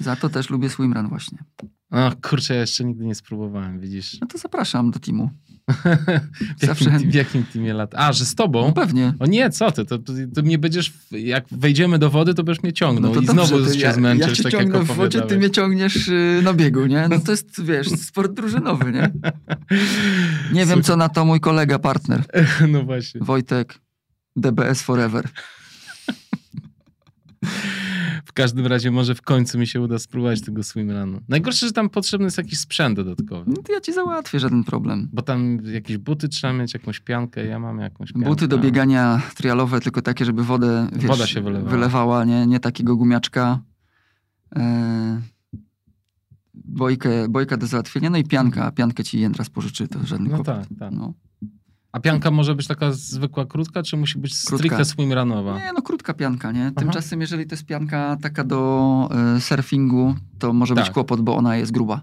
Za to też lubię swimrun właśnie. O, kurczę, ja jeszcze nigdy nie spróbowałem, widzisz? No to zapraszam do teamu. w, Zawsze jakim, w jakim teamie lat? A, że z No tobą? pewnie. O nie, co ty, to, to, to mnie będziesz, jak wejdziemy do wody, to będziesz mnie ciągnął No i dobrze, znowu się ja, zmęczysz, ja cię tak jak ciągnę w wodzie, ty mnie ciągniesz y, na biegu, nie? No to jest, wiesz, sport drużynowy, nie? Nie wiem, Słuchaj. co na to mój kolega, partner, No właśnie. Wojtek, DBS Forever. W każdym razie może w końcu mi się uda spróbować tego swimrunu. Najgorsze, że tam potrzebny jest jakiś sprzęt dodatkowy. No to ja ci załatwię, żaden problem. Bo tam jakieś buty trzeba mieć, jakąś piankę, ja mam jakąś piankę. Buty do biegania trialowe, tylko takie, żeby wodę wiesz, Woda się wylewała. wylewała, nie, nie takiego gumiaczka. E, bojkę, bojka do załatwienia, no i pianka. Piankę ci Jędras pożyczy, to żadny No tak, tak. No. A pianka może być taka zwykła, krótka, czy musi być stricte swimrunowa? Nie, no krótka pianka, nie? Aha. Tymczasem, jeżeli to jest pianka taka do e, surfingu, to może być Tak. kłopot, bo ona jest gruba.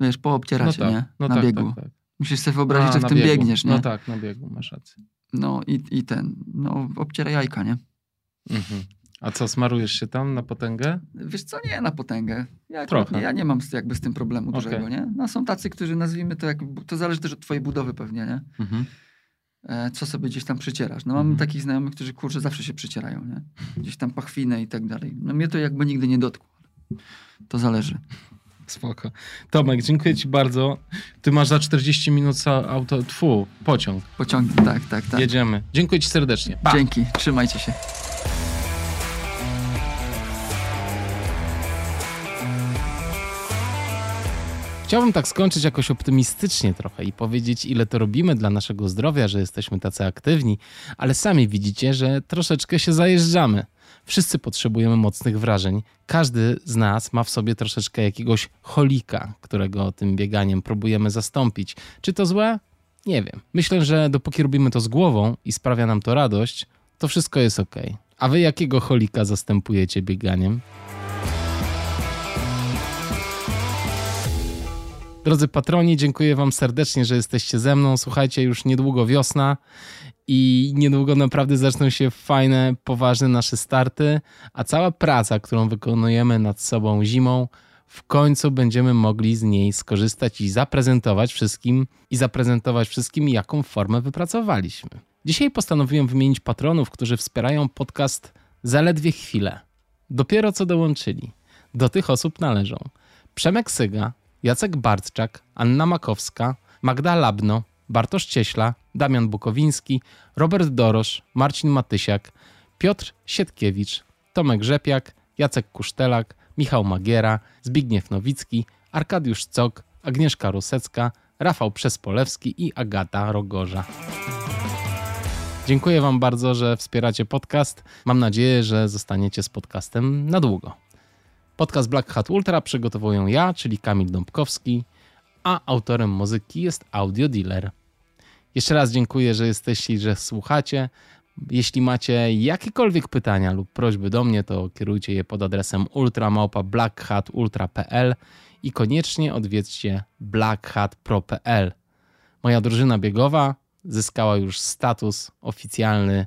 Wiesz, poobciera No się, tak, nie? no na tak, biegu. tak, tak. Musisz sobie wyobrazić, że w tym biegu. biegniesz, nie? No tak, na biegu, masz rację. No i, i ten, no obciera jajka, nie? Mhm. A co, smarujesz się tam na potęgę? Wiesz co, nie na potęgę. Ja, Trochę. nie, ja nie mam z, jakby z tym problemu Okej. dużego, nie? No są tacy, którzy nazwijmy to jak, to zależy też od twojej budowy pewnie, nie? Mhm. E, co sobie gdzieś tam przycierasz. No mam Mhm. takich znajomych, którzy kurczę zawsze się przycierają, nie? Gdzieś tam pachwinę i tak dalej. No mnie to jakby nigdy nie dotkło. To zależy. Spoko. Tomek, dziękuję ci bardzo. Ty masz za 40 minut auto, tfu, pociąg. Pociągnij, tak, tak, tak. Jedziemy. Dziękuję ci serdecznie. Pa! Dzięki, trzymajcie się. Chciałbym tak skończyć jakoś optymistycznie trochę i powiedzieć, ile to robimy dla naszego zdrowia, że jesteśmy tacy aktywni, ale sami widzicie, że troszeczkę się zajeżdżamy. Wszyscy potrzebujemy mocnych wrażeń. Każdy z nas ma w sobie troszeczkę jakiegoś cholika, którego tym bieganiem próbujemy zastąpić. Czy to złe? Nie wiem. Myślę, że dopóki robimy to z głową i sprawia nam to radość, to wszystko jest ok. A wy jakiego cholika zastępujecie bieganiem? Drodzy patroni, dziękuję Wam serdecznie, że jesteście ze mną. Słuchajcie, już niedługo wiosna i niedługo naprawdę zaczną się fajne, poważne nasze starty, a cała praca, którą wykonujemy nad sobą zimą, w końcu będziemy mogli z niej skorzystać i zaprezentować wszystkim i zaprezentować wszystkim, jaką formę wypracowaliśmy. Dzisiaj postanowiłem wymienić patronów, którzy wspierają podcast zaledwie chwilę. Dopiero co dołączyli. Do tych osób należą Przemek Syga, Jacek Bartczak, Anna Makowska, Magda Labno, Bartosz Cieśla, Damian Bukowiński, Robert Dorosz, Marcin Matysiak, Piotr Sietkiewicz, Tomek Rzepiak, Jacek Kusztelak, Michał Magiera, Zbigniew Nowicki, Arkadiusz Cok, Agnieszka Rusecka, Rafał Przespolewski i Agata Rogorza. Dziękuję Wam bardzo, że wspieracie podcast. Mam nadzieję, że zostaniecie z podcastem na długo. Podcast Black Hat Ultra przygotowuję ja, czyli Kamil Dąbkowski, a autorem muzyki jest Audio Dealer. Jeszcze raz dziękuję, że jesteście i że słuchacie. Jeśli macie jakiekolwiek pytania lub prośby do mnie, to kierujcie je pod adresem ultramałpa.blackhatultra.pl i koniecznie odwiedźcie blackhatpro.pl. Moja drużyna biegowa zyskała już status oficjalny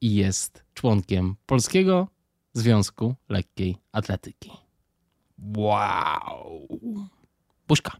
i jest członkiem Polskiego Związku Lekkiej Atletyki. Wow. Buźka.